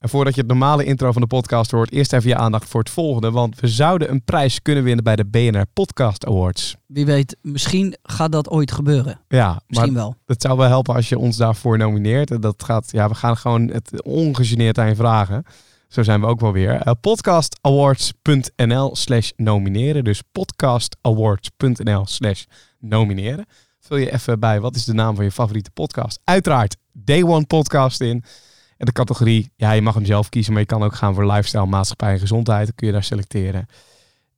En voordat je het normale intro van de podcast hoort, eerst even je aandacht voor het volgende. Want we zouden een prijs kunnen winnen bij de BNR Podcast Awards. Wie weet, misschien gaat dat ooit gebeuren. Ja, Misschien wel. het zou wel helpen als je ons daarvoor nomineert. En Dat gaat, ja, we gaan gewoon het ongegeneerd aan je vragen. Zo zijn we ook wel weer. Uh, podcastawards.nl slash nomineren. Dus podcastawards.nl slash nomineren. Vul je even bij, wat is de naam van je favoriete podcast? Uiteraard Day One Podcast in. En de categorie, ja, je mag hem zelf kiezen, maar je kan ook gaan voor lifestyle, maatschappij en gezondheid. Dan kun je daar selecteren.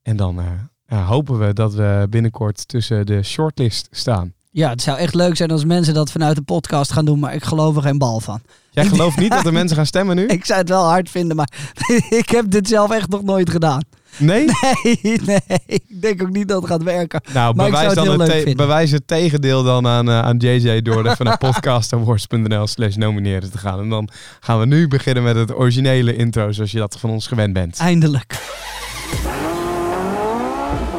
En dan eh, hopen we dat we binnenkort tussen de shortlist staan. Ja, het zou echt leuk zijn als mensen dat vanuit de podcast gaan doen, maar ik geloof er geen bal van. Jij gelooft niet dat de mensen gaan stemmen nu? Ik zou het wel hard vinden, maar ik heb dit zelf echt nog nooit gedaan. Nee? Nee, nee, ik denk ook niet dat het gaat werken. Nou, Maar ik zou bewijs, het dan heel het leuk te- vinden. bewijs het tegendeel dan aan, eh, aan JJ door even naar podcastawards.nl slash nomineren te gaan. En dan gaan we nu beginnen met het originele intro zoals je dat van ons gewend bent. Eindelijk.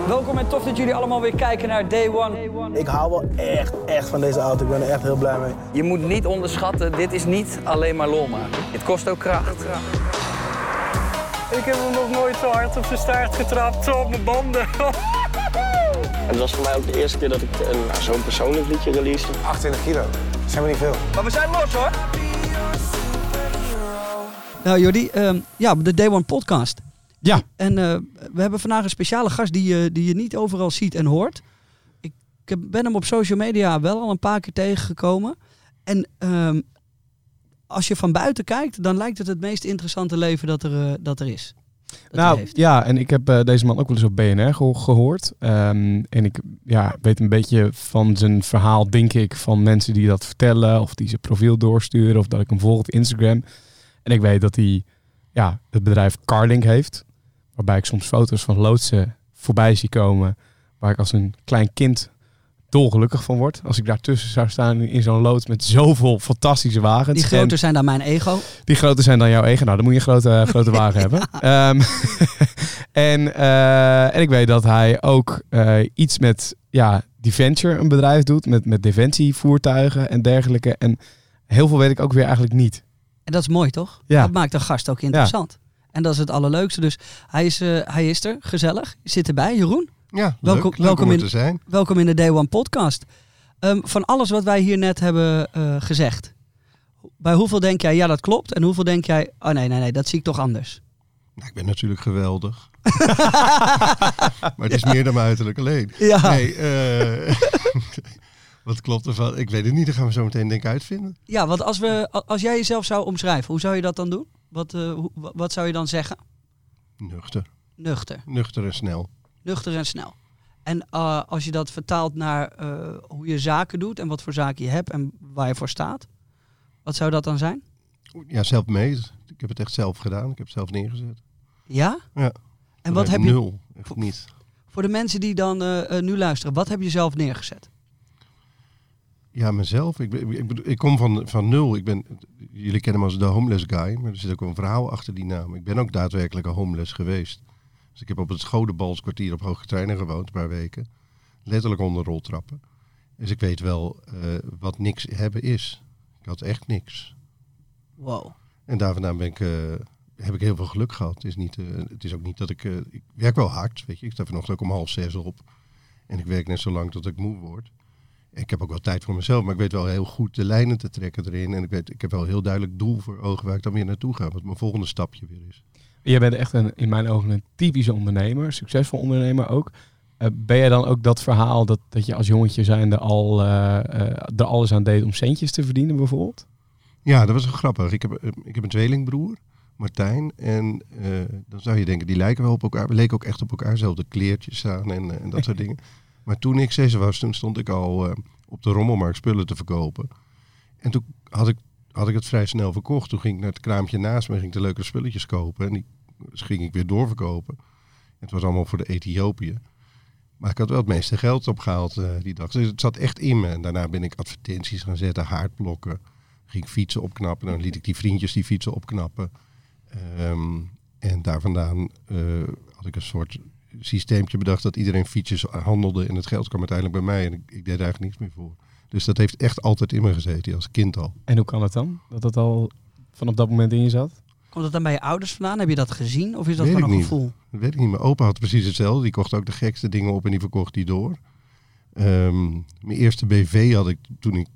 Welkom en tof dat jullie allemaal weer kijken naar Day One. Ik hou wel echt, echt van deze auto. Ik ben er echt heel blij mee. Je moet niet onderschatten, dit is niet alleen maar lol maken. Het kost ook kracht. Ik heb hem nog nooit zo hard op zijn staart getrapt, zo op mijn banden. Het was voor mij ook de eerste keer dat ik een- nou, zo'n persoonlijk liedje release. 28 kilo. Dat zijn we niet veel. Maar we zijn los hoor. Nou Jordi, ehm, ja, de Day One podcast. Ja, En eh, we hebben vandaag een speciale gast die, je die je niet overal ziet en hoort. Ik, ik heb- ben hem op social media wel al een paar keer tegengekomen. En ehm, als je van buiten kijkt, dan lijkt het het meest interessante leven dat er, eh, dat er is. Dat nou heeft. ja, en ik heb eh, deze man ook wel eens op BNR geho- gehoord. Ehm, en ik ja, weet een beetje van zijn verhaal, denk ik, van mensen die dat vertellen. Of die zijn profiel doorsturen. Of dat ik hem volg op Instagram. En ik weet dat hij ja, het bedrijf Carlink heeft. Waarbij ik soms foto's van loodsen voorbij zie komen. Waar ik als een klein kind dolgelukkig van word. Als ik daartussen zou staan in zo'n loods met zoveel fantastische wagens. Die En- groter zijn dan mijn ego. die groter zijn dan jouw eigen. Nou, dan moet je een grote, grote wagen hebben. Ehm, en, eh, en ik weet dat hij ook eh, iets met ja, Deventure, een bedrijf doet. Met, met defensievoertuigen en dergelijke. En heel veel weet ik ook weer eigenlijk niet. En dat is mooi, toch? Ja. Dat maakt een gast ook interessant. En dat is het allerleukste. Dus hij is, eh, hij is er, gezellig. Je zit erbij, Jeroen. Ja, Welkom- leuk, welkom om in- te zijn. Welkom in de Day One podcast. Ehm, van alles wat wij hier net hebben eh, gezegd. Bij hoeveel denk jij, ja dat klopt. En hoeveel denk jij, oh nee, nee, nee, dat zie ik toch anders. Nou, ik ben natuurlijk geweldig. maar het is meer dan mijn uiterlijk alleen. Ja. Nee, eh, wat klopt ervan? Ik weet het niet, dat gaan we zo meteen denk ik uitvinden. Ja, want als, we, als jij jezelf zou omschrijven, hoe zou je dat dan doen? Wat, eh, wat zou je dan zeggen? Nuchter. Nuchter. Nuchter en snel. Nuchter en snel. En eh, als je dat vertaalt naar eh, hoe je zaken doet en wat voor zaken je hebt en waar je voor staat. Wat zou dat dan zijn? Ja, zelf mee. Ik heb het echt zelf gedaan. Ik heb het zelf neergezet. Ja? Ja. En wat heb je, Nul. Echt niet. voor de mensen die dan eh, nu luisteren, wat heb je zelf neergezet? Ja, mezelf. Ik, ben- ik, bedoel, ik kom van, van nul. Ik ben, jullie kennen me als de homeless guy, maar er zit ook een verhaal achter die naam. Ik ben ook daadwerkelijk een homeless geweest. Dus ik heb op het Schodebalskwartier op Hoge Treinen gewoond, een paar weken. Letterlijk onder roltrappen. Dus ik weet wel eh, wat niks hebben is. Ik had echt niks. Wow. En daar vandaan ben ik, eh, heb ik heel veel geluk gehad. Het is, niet, eh, het is ook niet dat ik... ik werk wel hard, weet je. Ik sta vanochtend ook om half zes op. En ik werk net zo lang tot ik moe word. En ik heb ook wel tijd voor mezelf, maar ik weet wel heel goed de lijnen te trekken erin. En ik, weet, ik heb wel heel duidelijk doel voor ogen waar ik dan weer naartoe ga. Wat mijn volgende stapje weer is. Je bent echt een, in mijn ogen een typische ondernemer. Succesvol ondernemer ook. Eh, ben jij dan ook dat verhaal dat, dat je als jongetje zijnde al eh, er alles aan deed om centjes te verdienen bijvoorbeeld? Ja, dat was grappig. Ik heb, ik heb een tweelingbroer, Martijn. En dan zou je denken, die lijken wel op elkaar. We leken ook echt op elkaar. Zelfde kleertjes aan en, en dat soort dingen. Maar toen ik zes was, toen stond ik al op de rommelmarkt spullen te verkopen. En toen had ik, had ik het vrij snel verkocht. Toen ging ik naar het kraampje naast me en ging de leuke spulletjes kopen. En die dus ging ik weer doorverkopen. Het was allemaal voor de Ethiopië. Maar ik had wel het meeste geld opgehaald eh, die dag. Dus het zat echt in me. En daarna ben ik advertenties gaan zetten, haardblokken. Ging fietsen opknappen. Dan liet ik die vriendjes die fietsen opknappen. Ehm, en daar vandaan eh, had ik een soort systeempje bedacht dat iedereen fietsjes handelde. En het geld kwam uiteindelijk bij mij. En ik, ik deed er eigenlijk niks meer voor. Dus dat heeft echt altijd in me gezeten, als kind al. En hoe kan het dan? Dat het al vanaf dat moment in je zat? Komt dat dan bij je ouders vandaan? Heb je dat gezien? Of is dat Weet gewoon een niet. gevoel? Dat weet ik niet. Mijn opa had precies hetzelfde. Die kocht ook de gekste dingen op en die verkocht die door. Ehm, mijn eerste BV had ik toen ik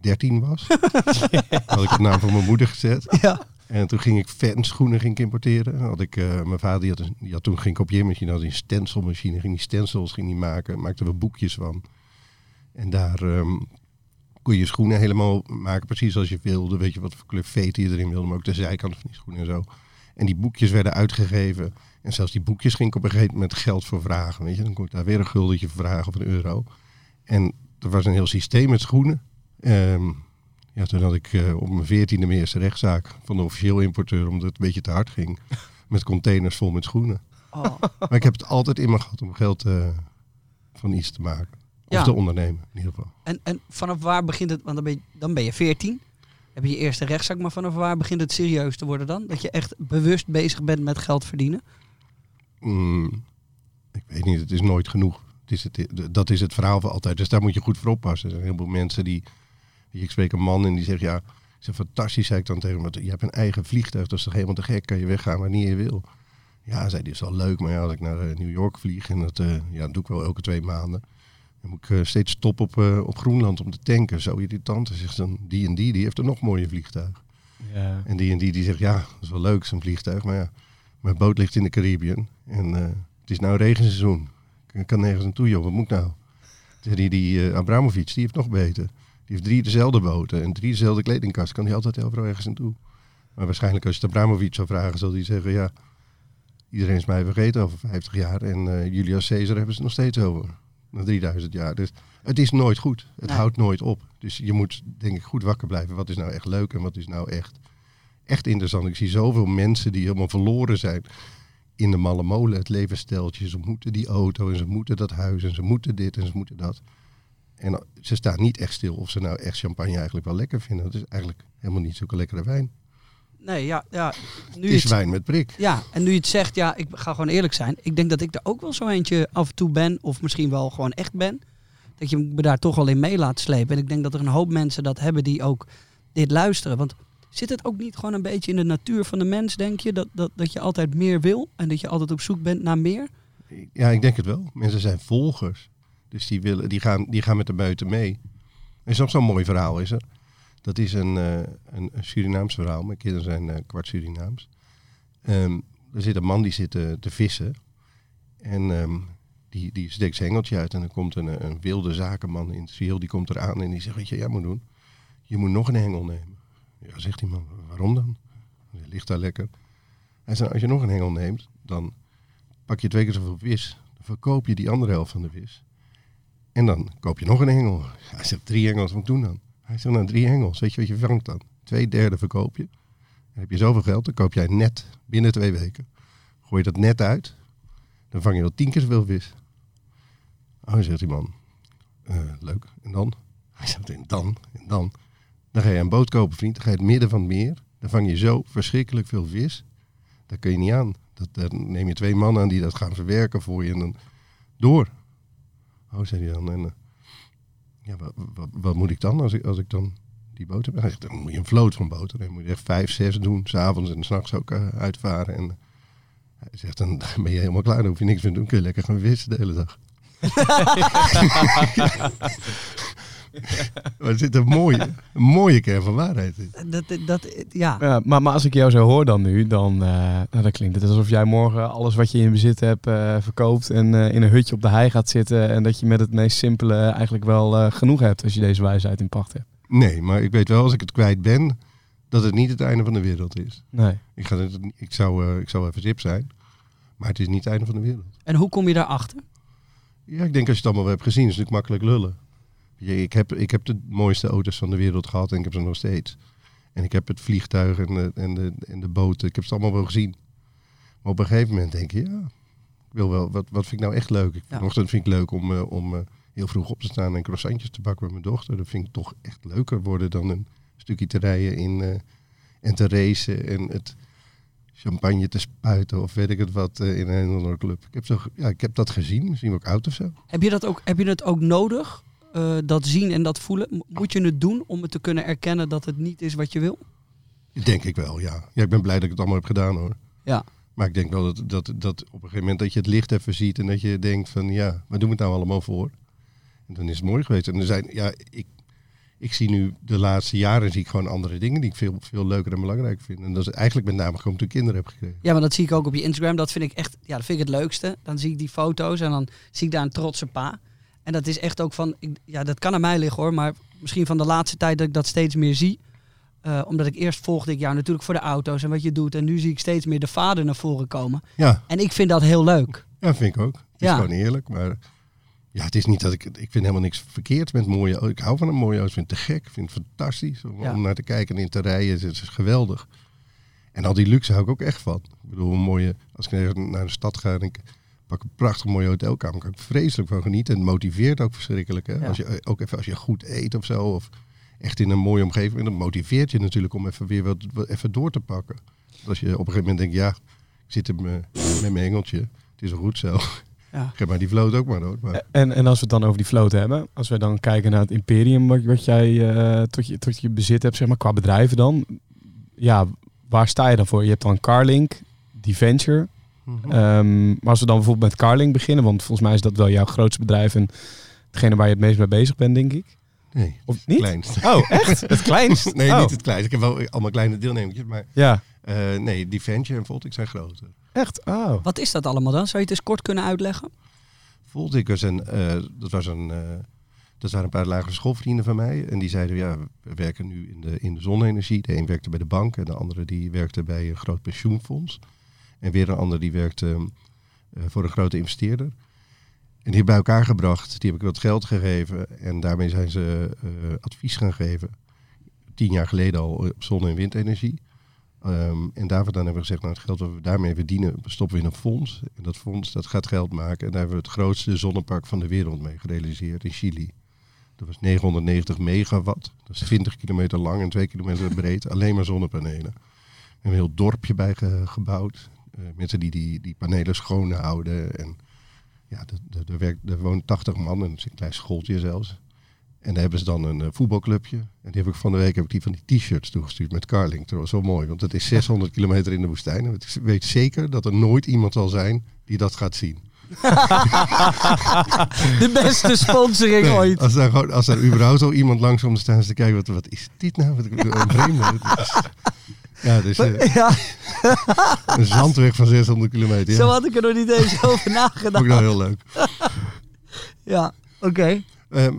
13 was. had ik de naam van mijn moeder gezet. Ja. En toen ging ik fanschoenen ging ik importeren. Had ik, eh, mijn vader die had, een- die had toen geen kopieermachine, had een stencilmachine. Ging die stencils ging die maken. Maakten we boekjes van. En daar ehm, kon je schoenen helemaal maken precies zoals je wilde. Weet je wat voor kleur veten je erin wilde. Maar ook de zijkant van die schoenen en zo. En die boekjes werden uitgegeven. En zelfs die boekjes ging ik op een gegeven moment geld voor vragen. Weet je? Dan kon ik daar weer een guldetje voor vragen of een euro. En er was een heel systeem met schoenen. Ehm, ja, toen had ik eh, op mijn veertiende mijn eerste rechtszaak van de officieel importeur, omdat het een beetje te hard ging. Met containers vol met schoenen. Oh. Maar ik heb het altijd in me gehad om geld eh, van iets te maken. Of Ja. te ondernemen, in ieder geval. En, en vanaf waar begint het? Want dan ben je, dan ben je 14. Heb je je eerste rechtszaak, maar vanaf waar begint het serieus te worden dan? Dat je echt bewust bezig bent met geld verdienen? Mm, ik weet niet, het is nooit genoeg. Het is het, dat is het verhaal voor altijd. Dus daar moet je goed voor oppassen. Er zijn heel veel mensen die... Ik spreek een man en die zegt, ja, is fantastisch, zei ik dan tegen hem. Je hebt een eigen vliegtuig, dat is toch helemaal te gek. Kan je weggaan wanneer je wil. Ja, zei hij, is wel leuk. Maar ja, als ik naar eh, New York vlieg, en dat, eh, ja, dat doe ik wel elke twee maanden. Dan moet ik eh, steeds stoppen op, eh, op Groenland om te tanken. Zo irritant. Dan zegt dan, die en die, die heeft een nog mooier vliegtuig. Ja. En die en die, die zegt, ja, dat is wel leuk, zo'n vliegtuig. Maar ja, mijn boot ligt in de Caribbean. En eh, het is nou regenseizoen. Ik kan nergens naartoe, joh. Wat moet ik nou? Die, die Abramovic, die heeft nog beter. Die heeft drie dezelfde boten en drie dezelfde kledingkast. Kan hij altijd overal ergens naartoe. Maar waarschijnlijk als je het Abramovic zou vragen, zal hij zeggen, ja... Iedereen is mij vergeten over 50 jaar. En eh, Julius Caesar hebben ze het nog steeds over. Na 3000 jaar. Dus het is nooit goed. Het Nee. houdt nooit op. Dus je moet denk ik goed wakker blijven. Wat is nou echt leuk en wat is nou echt, echt interessant. Ik zie zoveel mensen die helemaal verloren zijn in de malle molen. Het levenssteltje. Ze moeten die auto en ze moeten dat huis en ze moeten dit en ze moeten dat. En ze staan niet echt stil of ze nou echt champagne eigenlijk wel lekker vinden. Het is eigenlijk helemaal niet zulke lekkere wijn. Nee, ja. ja nu is wijn met prik. Ja, en nu je het zegt, ja, ik ga gewoon eerlijk zijn. Ik denk dat ik er ook wel zo eentje af en toe ben, of misschien wel gewoon echt ben. Dat je me daar toch wel in mee laat slepen. En ik denk dat er een hoop mensen dat hebben die ook dit luisteren. Want zit het ook niet gewoon een beetje in de natuur van de mens, denk je? Dat, dat, dat je altijd meer wil en dat je altijd op zoek bent naar meer? Ja, ik denk het wel. Mensen zijn volgers. Dus die, willen, die, gaan, die gaan met de buiten mee. Is nog zo'n mooi verhaal, is er. Dat is een, eh, een, een Surinaams verhaal. Mijn kinderen zijn eh, kwart Surinaams. Ehm, er zit een man die zit te vissen. En ehm, die, die steekt zijn hengeltje uit. En dan komt een, een wilde zakenman in het ziel. Die komt eraan en die zegt, weet je, jij moet doen? Je moet nog een hengel nemen. Ja, zegt die man, waarom dan? Hij ligt daar lekker. Hij zegt, als je nog een hengel neemt, dan pak je twee keer zoveel vis. Dan verkoop je die andere helft van de vis. En dan koop je nog een hengel. Hij zegt, drie hengels, wat doen dan? Hij zegt, nou drie hengels, weet je wat je vangt dan? Twee derde verkoop je. Dan heb je zoveel geld, dan koop jij net binnen twee weken. Gooi je dat net uit, dan vang je wel tien keer zoveel vis. Oh, zegt die man, "Eh, leuk. En dan? Hij zegt, en dan? En dan? Dan ga je een boot kopen, vriend. Dan ga je het midden van het meer. Dan vang je zo verschrikkelijk veel vis. Dat kun je niet aan. Dat, dan neem je twee mannen aan die dat gaan verwerken voor je en dan door. Oh, zei hij dan. En, eh, ja, wat, moet ik dan als ik, als ik dan die boot heb? Dan moet je een vloot van boten. Dan moet je echt vijf, zes doen, s'avonds en s'nachts ook eh, uitvaren. En hij zegt, dan ben je helemaal klaar. Dan hoef je niks meer te doen. Kun je lekker gaan vissen de hele dag. maar er zit een mooie, een mooie kern van waarheid in. Dat, dat, ja. Ja, maar, maar als ik jou zo hoor dan nu, dan, eh, nou, dan klinkt het alsof jij morgen alles wat je in bezit hebt eh, verkoopt en eh, in een hutje op de hei gaat zitten en dat je met het meest simpele eigenlijk wel eh, genoeg hebt als je deze wijsheid in pacht hebt. Nee, maar ik weet wel als ik het kwijt ben, dat het niet het einde van de wereld is. Nee. Ik, ga het, ik, zou, eh, ik zou even zip zijn, maar het is niet het einde van de wereld. En hoe kom je daarachter? Ja, ik denk als je het allemaal hebt gezien, is het natuurlijk makkelijk lullen. Ik, heb, ik heb de mooiste auto's van de wereld gehad en ik heb ze nog steeds. En ik heb het vliegtuig en de, en de, en de boten, ik heb ze allemaal wel gezien. Maar op een gegeven moment denk je, ja, ik wil wel, wat, wat vind ik nou echt leuk? Ik. Vanochtend vind ik leuk om, eh, om eh, heel vroeg op te staan en croissantjes te bakken met mijn dochter. Dat vind ik toch echt leuker worden dan een stukje te rijden in, eh, en te racen en het champagne te spuiten of weet ik het wat in een andere club. Ik heb, zo, ja, ik heb dat gezien, misschien ook oud of zo. Heb je dat ook, heb je het ook nodig? Eh, dat zien en dat voelen? Mo- Moet je het doen om het te kunnen erkennen dat het niet is wat je wil? Denk ik wel, ja. Ja, ik ben blij dat ik het allemaal heb gedaan hoor. Ja. Maar ik denk wel dat, dat, dat op een gegeven moment dat je het licht even ziet en dat je denkt van ja, waar doen we het nou allemaal voor? En dan is het mooi geweest. En er zijn, ja, ik, ik zie nu de laatste jaren zie ik gewoon andere dingen die ik veel, veel leuker en belangrijker vind. En dat is eigenlijk met name gewoon toen ik kinderen heb gekregen. Ja, maar dat zie ik ook op je Instagram. Dat vind ik echt, ja, dat vind ik het leukste. Dan zie ik die foto's en dan zie ik daar een trotse pa. En dat is echt ook van, ik, ja, dat kan aan mij liggen hoor, maar misschien van de laatste tijd dat ik dat steeds meer zie. Eh, omdat ik eerst volgde ik jou natuurlijk voor de auto's en wat je doet. En nu zie ik steeds meer de vader naar voren komen. Ja, En ik vind dat heel leuk. ja vind ik ook. Het is Ja. gewoon eerlijk, maar ja, het is niet dat ik, ik vind helemaal niks verkeerd met mooie. Ik hou van een mooie auto, ik vind het te gek, ik vind het fantastisch om, Ja. om naar te kijken en in te rijden. Het is geweldig. En al die luxe hou ik ook echt van. Ik bedoel, een mooie, als ik naar- naar de stad ga en ik pak een prachtig mooie hotelkamer, kan ik vreselijk van genieten. En het motiveert ook verschrikkelijk. Hè? Ja. Als je, ook even als je goed eet of zo, of echt in een mooie omgeving, dan motiveert je natuurlijk om even weer wat, wat even door te pakken. Als je op een gegeven moment denkt, ja, ik zit er me- met mijn engeltje, het is goed zo. Ja. Geef maar die vloot ook maar hoor. Maar, En, en als we het dan over die vloot hebben, als we dan kijken naar het imperium wat, wat jij eh, tot, je, tot je bezit hebt, zeg maar, qua bedrijven dan. Ja, waar sta je dan voor? Je hebt dan Carlink, Venture. Mhm. Ehm, maar als we dan bijvoorbeeld met Carlink beginnen, want volgens mij is dat wel jouw grootste bedrijf en hetgene waar je het meest mee bezig bent, denk ik. nee, Of niet? kleinst. Oh, echt? Het kleinst? nee, Oh. niet het kleinst. Ik heb wel allemaal kleine deelnemertjes, maar Ja, eh, nee, die Venture en Voltic zijn groter. echt? Oh. Wat is dat allemaal dan? Zou je het eens kort kunnen uitleggen? Voltic was een, eh, dat was een, eh, dat waren een paar lagere schoolvrienden van mij. En die zeiden, ja, we werken nu in de, in de zonne-energie. De een werkte bij de bank en de andere die werkte bij een groot pensioenfonds. En weer een ander die werkte eh, voor een grote investeerder. En die heb ik bij elkaar gebracht. Die heb ik wat geld gegeven. En daarmee zijn ze eh, advies gaan geven. Tien jaar geleden al op zonne- en windenergie. Ehm, en daarvoor dan hebben we gezegd, nou het geld wat we daarmee verdienen, stoppen we in een fonds. En dat fonds dat gaat geld maken. En daar hebben we het grootste zonnepark van de wereld mee gerealiseerd in Chili. Dat was 990 megawatt. Dat is 20 kilometer lang en 2 kilometer breed. Alleen maar zonnepanelen. We hebben een heel dorpje bij ge- gebouwd. Eh, mensen die, die die panelen schoon houden. En ja, er- er- er werkt- er woont 80 man en is een klein schooltje zelfs. En daar hebben ze dan een eh, voetbalclubje. En die heb ik van de week heb ik die van die t-shirts toegestuurd met Carling. Dat was wel mooi, want het is 600 kilometer in de woestijn. En ik weet zeker dat er nooit iemand zal zijn die dat gaat zien. De beste sponsoring Nee, ooit. Als er, gewoon, als er überhaupt al iemand langs komt staan te kijken, wat, wat is dit nou? Wat een vreemde. Ja, dus Ja, een zandweg van 600 kilometer. Ja. zo had ik er nog niet eens over Vond ik nagedacht. nou heel leuk. Ja, oké. Ehm,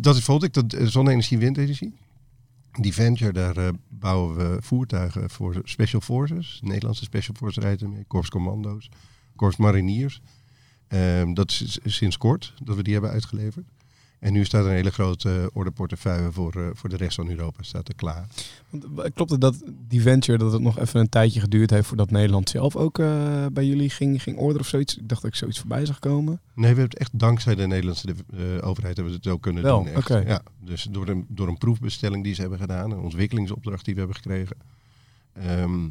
dat is volgt dat eh, zonne-energie, windenergie. Die venture, daar eh, bouwen we voertuigen voor Special Forces. Nederlandse Special Forces rijden mee. Korps Commando's, Korps Mariniers. Ehm, dat is sinds kort dat we die hebben uitgeleverd. En nu staat een hele grote uh, ordeportefeuille voor, eh, voor de rest van Europa staat er klaar. Want, eh, Klopt het dat die venture, dat het nog even een tijdje geduurd heeft voordat Nederland zelf ook eh, bij jullie ging, ging orderen of zoiets? Ik dacht dat ik zoiets voorbij zag komen. Nee, we hebben het echt dankzij de Nederlandse eh, overheid hebben we het ook kunnen Wel, doen. echt. Ja, dus door een, door een proefbestelling die ze hebben gedaan, een ontwikkelingsopdracht die we hebben gekregen. Ehm,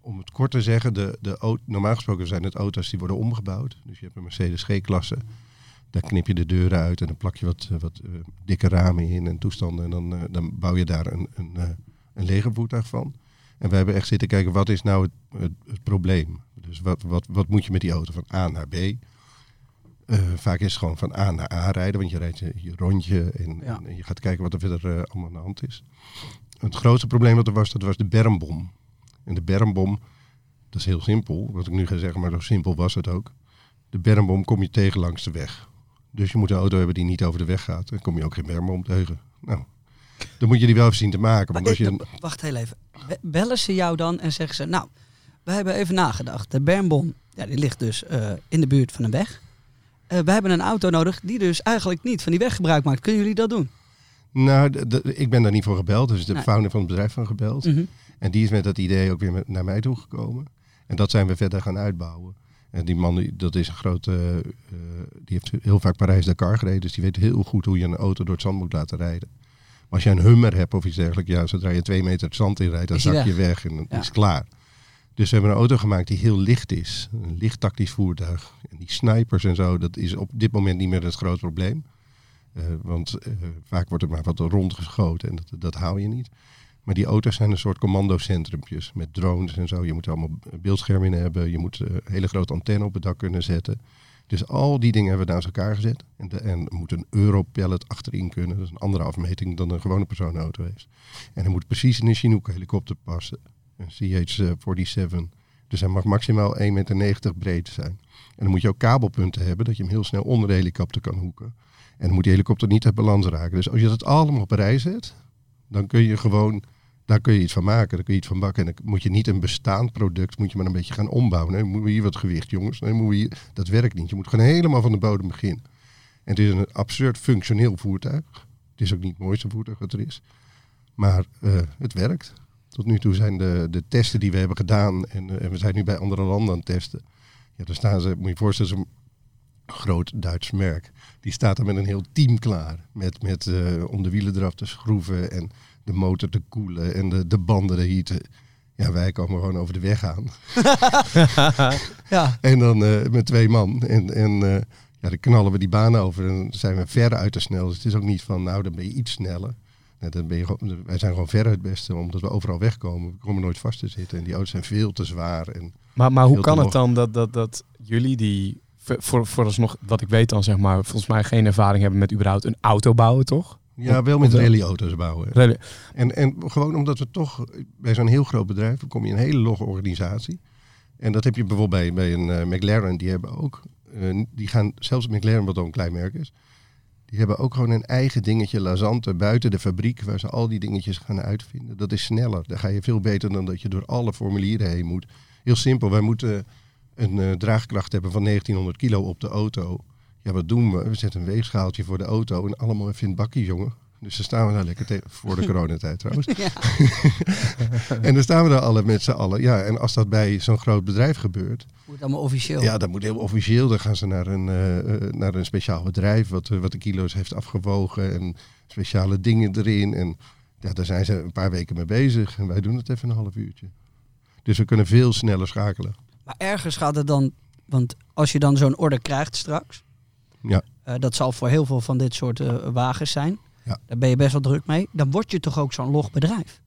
om het kort te zeggen, de, de, normaal gesproken zijn het auto's die worden omgebouwd. Dus je hebt een Mercedes G-klasse. Daar knip je de deuren uit en dan plak je wat, eh, wat eh, dikke ramen in en toestanden. En dan, eh, dan bouw je daar een, een, eh, een legervoertuig van. En we hebben echt zitten kijken, wat is nou het, het, het probleem? Dus wat, wat, wat moet je met die auto van A naar B? Vaak is het gewoon van A naar A rijden, want je rijdt je, je rondje en, Ja. en je gaat kijken wat er verder allemaal aan de hand is. Het grootste probleem dat er was, dat was de bermbom. En de bermbom, dat is heel simpel, wat ik nu ga zeggen, maar zo simpel was het ook. De bermbom kom je tegen langs de weg. Dus je moet een auto hebben die niet over de weg gaat. Dan kom je ook geen bermbom tegen. Nou, dan moet je die wel even zien te maken. Want als je, wacht heel even. Be- Bellen ze jou dan en zeggen ze... Nou, wij hebben even nagedacht. De Bernbom, ja, die ligt dus eh, in de buurt van een weg. Eh wij hebben een auto nodig die dus eigenlijk niet van die weg gebruik maakt. Kunnen jullie dat doen? nou, ik ben daar niet voor gebeld. Dus de Nee. founder van het bedrijf van gebeld. Mhm. En die is met dat idee ook weer naar mij toegekomen. En dat zijn we verder gaan uitbouwen. En die man, dat is een grote, eh, die heeft heel vaak Parijs-Dakar gereden. Dus die weet heel goed hoe je een auto door het zand moet laten rijden. Maar als je een hummer hebt of iets dergelijks, ja, zodra je twee meter het zand in rijdt, dan zak je weg. en dan Ja. is het klaar. Dus we hebben een auto gemaakt die heel licht is. Een licht tactisch voertuig. En die snipers en zo, dat is op dit moment niet meer het groot probleem. Eh, want eh, vaak wordt er maar wat rondgeschoten en dat, dat hou je niet. Maar die auto's zijn een soort commandocentrumpjes met drones en zo. Je moet allemaal beeldschermen in hebben. Je moet eh, een hele grote antenne op het dak kunnen zetten. Dus al die dingen hebben we naast elkaar gezet. En, en er moet een Europallet achterin kunnen. Dat is een andere afmeting dan een gewone personenauto heeft. En er moet precies in een Chinook helikopter passen. Een CH-47. Dus hij mag maximaal 1,90 meter breed zijn. En dan moet je ook kabelpunten hebben, dat je hem heel snel onder de helikopter kan hoeken. En dan moet die helikopter niet uit balans raken. Dus als je dat allemaal op rij zet, dan kun je gewoon, daar kun je iets van maken, daar kun je iets van bakken. En dan moet je niet een bestaand product, moet je maar een beetje gaan ombouwen. Nee, moeten we hier wat gewicht, jongens? Nee, moeten we hier, dat werkt niet. Je moet gewoon helemaal van de bodem beginnen. En het is een absurd functioneel voertuig. Het is ook niet het mooiste voertuig wat er is. Maar eh, het werkt. Tot nu toe zijn de, de testen die we hebben gedaan, en, eh, en we zijn nu bij andere landen aan het testen. Ja, daar staan ze, moet je je voorstellen, zo'n groot Duits merk. Die staat er met een heel team klaar. Met, met eh, om de wielen eraf te schroeven en de motor te koelen en de, de banden te heaten. Ja, wij komen gewoon over de weg aan. Ja. En dan eh, met twee man. En, en eh, ja, dan knallen we die baan over en zijn we ver uit te snel. Dus het is ook niet van, nou, dan ben je iets sneller. Nee, dan ben je, wij zijn gewoon ver het beste, omdat we overal wegkomen. We komen nooit vast te zitten. En die auto's zijn veel te zwaar. En Maar, maar hoe kan het dan dat, dat, dat jullie die, voor, voor, vooralsnog, wat ik weet dan zeg maar, volgens mij geen ervaring hebben met überhaupt een auto bouwen, toch? Ja, wel met rallyauto's bouwen. Rally- En, en gewoon omdat we toch bij zo'n heel groot bedrijf, dan kom je in een hele logge organisatie. En dat heb je bijvoorbeeld bij, bij een eh, McLaren, die hebben ook, eh, die gaan, zelfs McLaren, wat dan een klein merk is, die hebben ook gewoon een eigen dingetje lazante buiten de fabriek, waar ze al die dingetjes gaan uitvinden. Dat is sneller. Daar ga je veel beter dan dat je door alle formulieren heen moet. Heel simpel, wij moeten een eh, draagkracht hebben van 1900 kilo op de auto. Ja, wat doen we? We zetten een weegschaaltje voor de auto en allemaal even in het bakje, jongen. Dus dan staan we daar lekker te- voor de coronatijd trouwens. en dan staan we daar alle met z'n allen. Ja, en als dat bij zo'n groot bedrijf gebeurt, Moet allemaal officieel. ja, dat moet heel officieel. Dan gaan ze naar een, eh, eh, naar een speciaal bedrijf wat, eh, wat de kilo's heeft afgewogen en speciale dingen erin. En ja, daar zijn ze een paar weken mee bezig. En wij doen het even een half uurtje. Dus we kunnen veel sneller schakelen. Maar ergens gaat het dan, want als je dan zo'n order krijgt straks, Ja. eh, dat zal voor heel veel van dit soort eh, wagens zijn, Ja. daar ben je best wel druk mee, dan word je toch ook zo'n log bedrijf.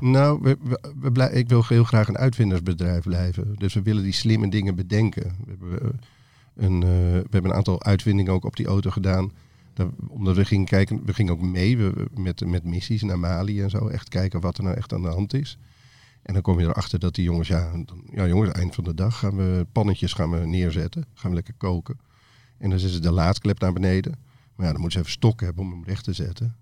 Nou, we, we, we blij- ik wil heel graag een uitvindersbedrijf blijven. Dus we willen die slimme dingen bedenken. We hebben, eh, een, eh, we hebben een aantal uitvindingen ook op die auto gedaan. Dat- omdat we gingen kijken, we gingen ook mee we- we- met, met missies naar Mali en zo. Echt kijken wat er nou echt aan de hand is. En dan kom je erachter dat die jongens, ja, dan, ja jongens, eind van de dag gaan we pannetjes gaan we neerzetten. Gaan we lekker koken. En dan zetten ze de laadklep naar beneden. Maar ja, dan moeten ze even stok hebben om hem recht te zetten.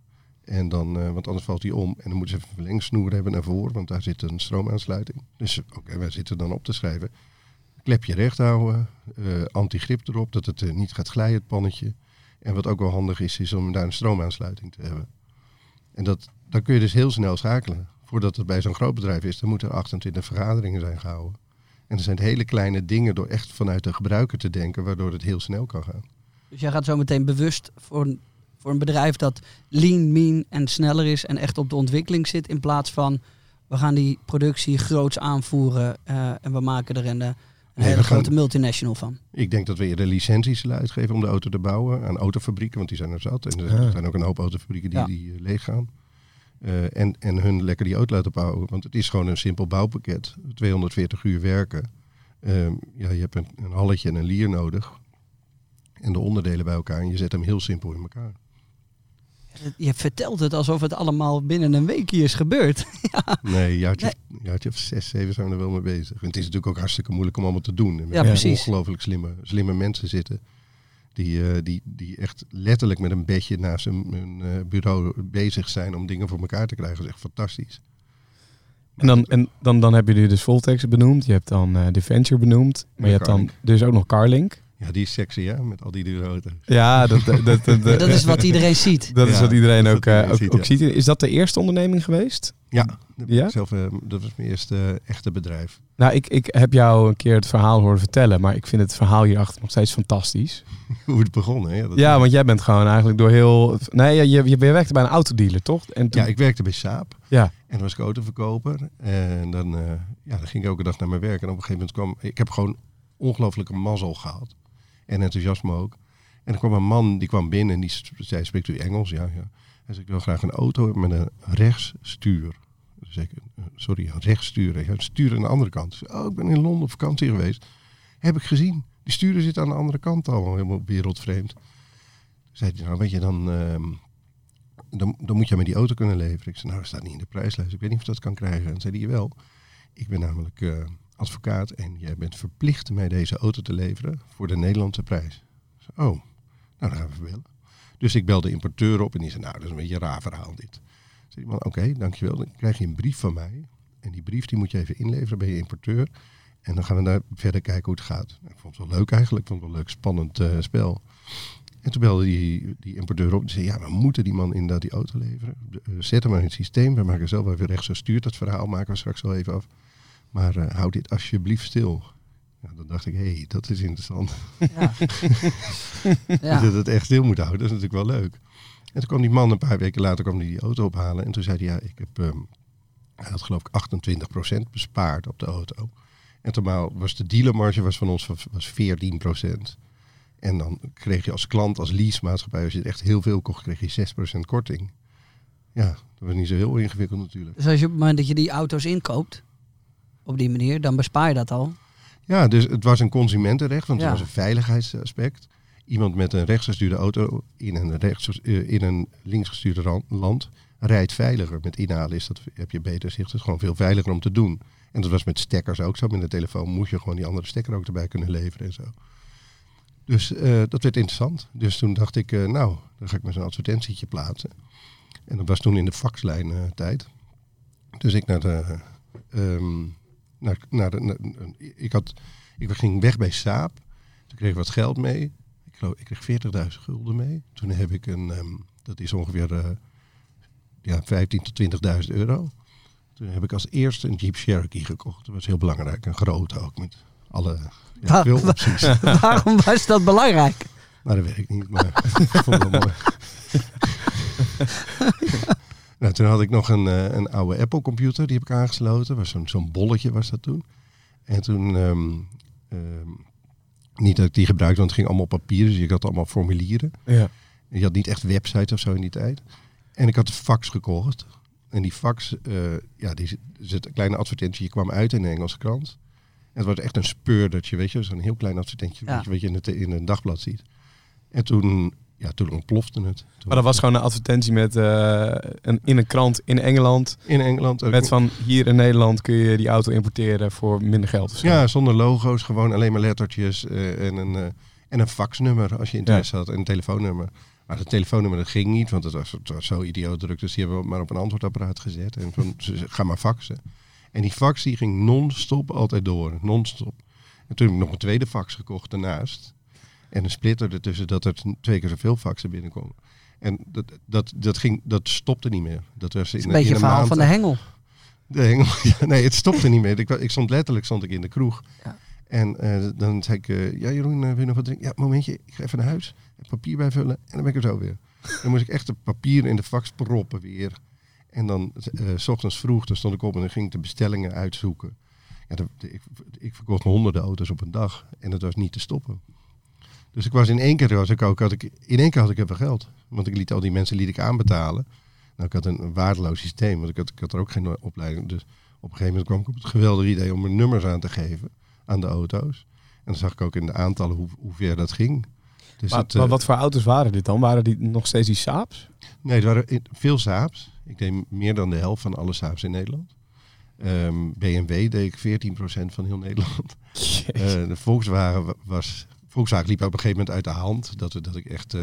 En dan, eh, want anders valt hij om. En dan moeten ze even een verlengsnoer hebben naar voren, want daar zit een stroomaansluiting. Dus oké, wij zitten dan op te schrijven. Klepje recht houden, eh antigrip erop, dat het eh, niet gaat glijden, het pannetje. En wat ook wel handig is, is om daar een stroomaansluiting te hebben. En dat, dan kun je dus heel snel schakelen. Voordat het bij zo'n groot bedrijf is, dan moeten er 28 vergaderingen zijn gehouden. En er zijn hele kleine dingen door echt vanuit de gebruiker te denken, waardoor het heel snel kan gaan. Dus jij gaat zo meteen bewust voor een, voor een bedrijf dat lean, mean en sneller is en echt op de ontwikkeling zit, in plaats van we gaan die productie groots aanvoeren eh, en we maken er een, een Nee, hele gaan- grote multinational van. Ik denk dat we eerder licenties zullen uitgeven om de auto te bouwen aan autofabrieken, want die zijn er zat. En er zijn ook een hoop autofabrieken die, Ja. die eh, leeg gaan. Eh, en, en hun lekker die auto laten bouwen. Want het is gewoon een simpel bouwpakket. 240 uur werken. Ehm, ja, je hebt een, een halletje en een lier nodig. En de onderdelen bij elkaar. En je zet hem heel simpel in elkaar. Je vertelt het alsof het allemaal binnen een weekje is gebeurd. Nee, jaartje, jaartje of zes, zeven zijn we er wel mee bezig. En het is natuurlijk ook hartstikke moeilijk om allemaal te doen. En we Ja, precies. ongelooflijk slimme, slimme mensen zitten. Die, eh, die, die echt letterlijk met een bedje naast hun, hun, eh, bureau bezig zijn om dingen voor elkaar te krijgen. Dat is echt fantastisch. En dan, en dan, dan heb je dus Voltex benoemd, je hebt dan eh Deventure benoemd, maar je hebt dan dus ook nog Carlink. Ja, die is sexy hè, met al die dure auto's. Ja, dat, dat, dat, dat, dat is wat iedereen ziet. dat is wat iedereen ook, eh, iedereen ook, ziet, ook ziet. Is dat de eerste onderneming geweest? Ja, dat, Ja? Zelf, eh, dat was mijn eerste eh, echte bedrijf. Nou, ik, ik heb jou een keer het verhaal horen vertellen, maar ik vind het verhaal hierachter nog steeds fantastisch. Hoe het begon hè. Ja, want jij bent gewoon eigenlijk door heel... Nee, je, je, je werkte bij een autodealer, toch? En toen, Ja, ik werkte bij Saab. Ja. En dan was ik autoverkoper. En dan, eh, ja, dan ging ik elke dag naar mijn werk. En op een gegeven moment kwam... Ik heb gewoon ongelooflijke mazzel gehad. En enthousiasme ook. En er kwam een man, die kwam binnen en die zei, spreekt u Engels? Ja, ja. Hij zei, ik wil graag een auto met een rechtsstuur. Eh, sorry, rechts sturen. Ja, sturen aan de andere kant. Oh, ik ben in Londen op vakantie geweest. Heb ik gezien. Die sturen zit aan de andere kant al, helemaal wereldvreemd. Zei hij, nou weet je, dan, ehm, dan, dan moet je met die auto kunnen leveren. Ik zei, nou, dat staat niet in de prijslijst. Ik weet niet of dat kan krijgen. En zei hij, wel. Ik ben namelijk eh, advocaat en jij bent verplicht mij deze auto te leveren voor de Nederlandse prijs. Oh, nou dan gaan we bellen. Dus ik belde de importeur op en die zei, nou dat is een beetje raar verhaal dit. Zei man, oké, dankjewel. Dan krijg je een brief van mij. En die brief die moet je even inleveren bij je importeur. En dan gaan we daar verder kijken hoe het gaat. Ik vond het wel leuk eigenlijk. Ik vond het wel een leuk, spannend eh, spel. En toen belde die, die importeur op en zei, ja, we moeten die man inderdaad die auto leveren. Eh, zet hem maar in het systeem. We maken zelf even rechts zo stuurt dat verhaal. Maken we straks wel even af. Maar eh, hou dit alsjeblieft stil. Ja, dan dacht ik, hé, hey, dat is interessant. Ja. ja. Dat het echt stil moet houden, dat is natuurlijk wel leuk. En toen kwam die man een paar weken later kwam die, die auto ophalen. En toen zei hij, ja, ik heb, ehm, hij had geloof ik 28% bespaard op de auto. En normaal was de dealermarge was van ons was- was 14%. En dan kreeg je als klant, als leasemaatschappij, als je het echt heel veel kocht, kreeg je 6% korting. Ja, dat was niet zo heel ingewikkeld natuurlijk. Dus als je op het moment dat je die auto's inkoopt, op die manier, dan bespaar je dat al. Ja, dus het was een consumentenrecht, want Ja. het was een veiligheidsaspect. Iemand met een rechtsgestuurde auto in een, rechts, eh, in een linksgestuurde land rijdt veiliger. Met inhalen is dat, heb je beter zicht. Het is gewoon veel veiliger om te doen. En dat was met stekkers ook zo. Met de telefoon moest je gewoon die andere stekker ook erbij kunnen leveren en zo. Dus eh, dat werd interessant. Dus toen dacht ik, eh, nou, dan ga ik maar zo'n advertentietje plaatsen. En dat was toen in de faxlijn tijd. Dus ik naar de... ehm, naar, naar de naar- ik, had, ik ging weg bij Saab. Toen kreeg ik wat geld mee. Ik, geloof, ik kreeg 40.000 gulden mee. Toen heb ik een, ehm, dat is ongeveer eh ja, 15.000 tot 20.000 euro. Toen heb ik als eerste een Jeep Cherokee gekocht. Dat was heel belangrijk. Een grote ook met alle ja, veel opties. Waarom was dat belangrijk? Maar dat weet ik niet, maar ik vond het wel mooi. nou, toen had ik nog een, eh, een oude Apple computer, die heb ik aangesloten. Was zo'n zo'n bolletje was dat toen. En toen, ehm, ehm, niet dat ik die gebruikte, want het ging allemaal op papier. Dus ik had allemaal formulieren. Ja. Je had niet echt websites of zo in die tijd. En ik had een fax gekocht. En die fax, eh, ja, die zit- een kleine advertentie. Je kwam uit in de Engelse krant. En het was echt een speurdertje, weet je. Zo'n heel klein advertentie, Ja. wat je in, het, in een dagblad ziet. En toen, ja, toen ontplofte het. Toen- Maar dat was gewoon een advertentie met eh, een, in een krant in Engeland. in Engeland. ook. Met van hier in Nederland kun je die auto importeren voor minder geld. Ja, zonder logo's, gewoon alleen maar lettertjes eh, en, een, eh, en een faxnummer als je interesse had en een telefoonnummer. Maar het telefoonnummer dat ging niet, want het was, het was zo idioot druk. Dus die hebben we maar op een antwoordapparaat gezet. En van, ga maar faxen. En die fax die ging non-stop altijd door, non-stop. En toen heb ik nog een tweede fax gekocht daarnaast. En een splitter ertussen dat er twee keer zoveel faxen binnenkomen. En dat, dat, dat, ging, dat stopte niet meer. Dat was in, Het is een beetje een verhaal maand- van de hengel. de hengel. Ja, nee, het stopte niet meer. Ik, ik stond letterlijk stond ik in de kroeg. Ja. En eh, dan zei ik, eh, ja Jeroen, eh, wil je nog wat drinken? Ja, momentje, ik ga even naar huis. Papier bijvullen en dan ben ik er zo weer. Dan moest ik echt het papier in de fax proppen weer. En dan, s ochtends vroeg, dan stond ik op en dan ging ik de bestellingen uitzoeken. Ja, de- de- ik, ik verkocht honderden auto's op een dag en dat was niet te stoppen. Dus ik was in één keer, was ik ook, had ik, in één keer had ik even geld. Want ik liet al die mensen liet ik aanbetalen. Nou, ik had een, waardeloos systeem, want ik had, ik had er ook geen opleiding. Dus op een gegeven moment kwam ik op het geweldige idee om er nummers aan te geven aan de auto's. En dan zag ik ook in de aantallen hoe, hoe ver dat ging. Dus Maar, het, eh, maar wat voor auto's waren dit dan? Waren die nog steeds die Saabs? Nee, er waren veel Saabs. Ik deed meer dan de helft van alle Saabs in Nederland. Ehm, BMW deed ik 14% van heel Nederland. Eh, de Volkswagen wa- was... Volkswagen liep op een gegeven moment uit de hand. Dat, we- dat ik echt eh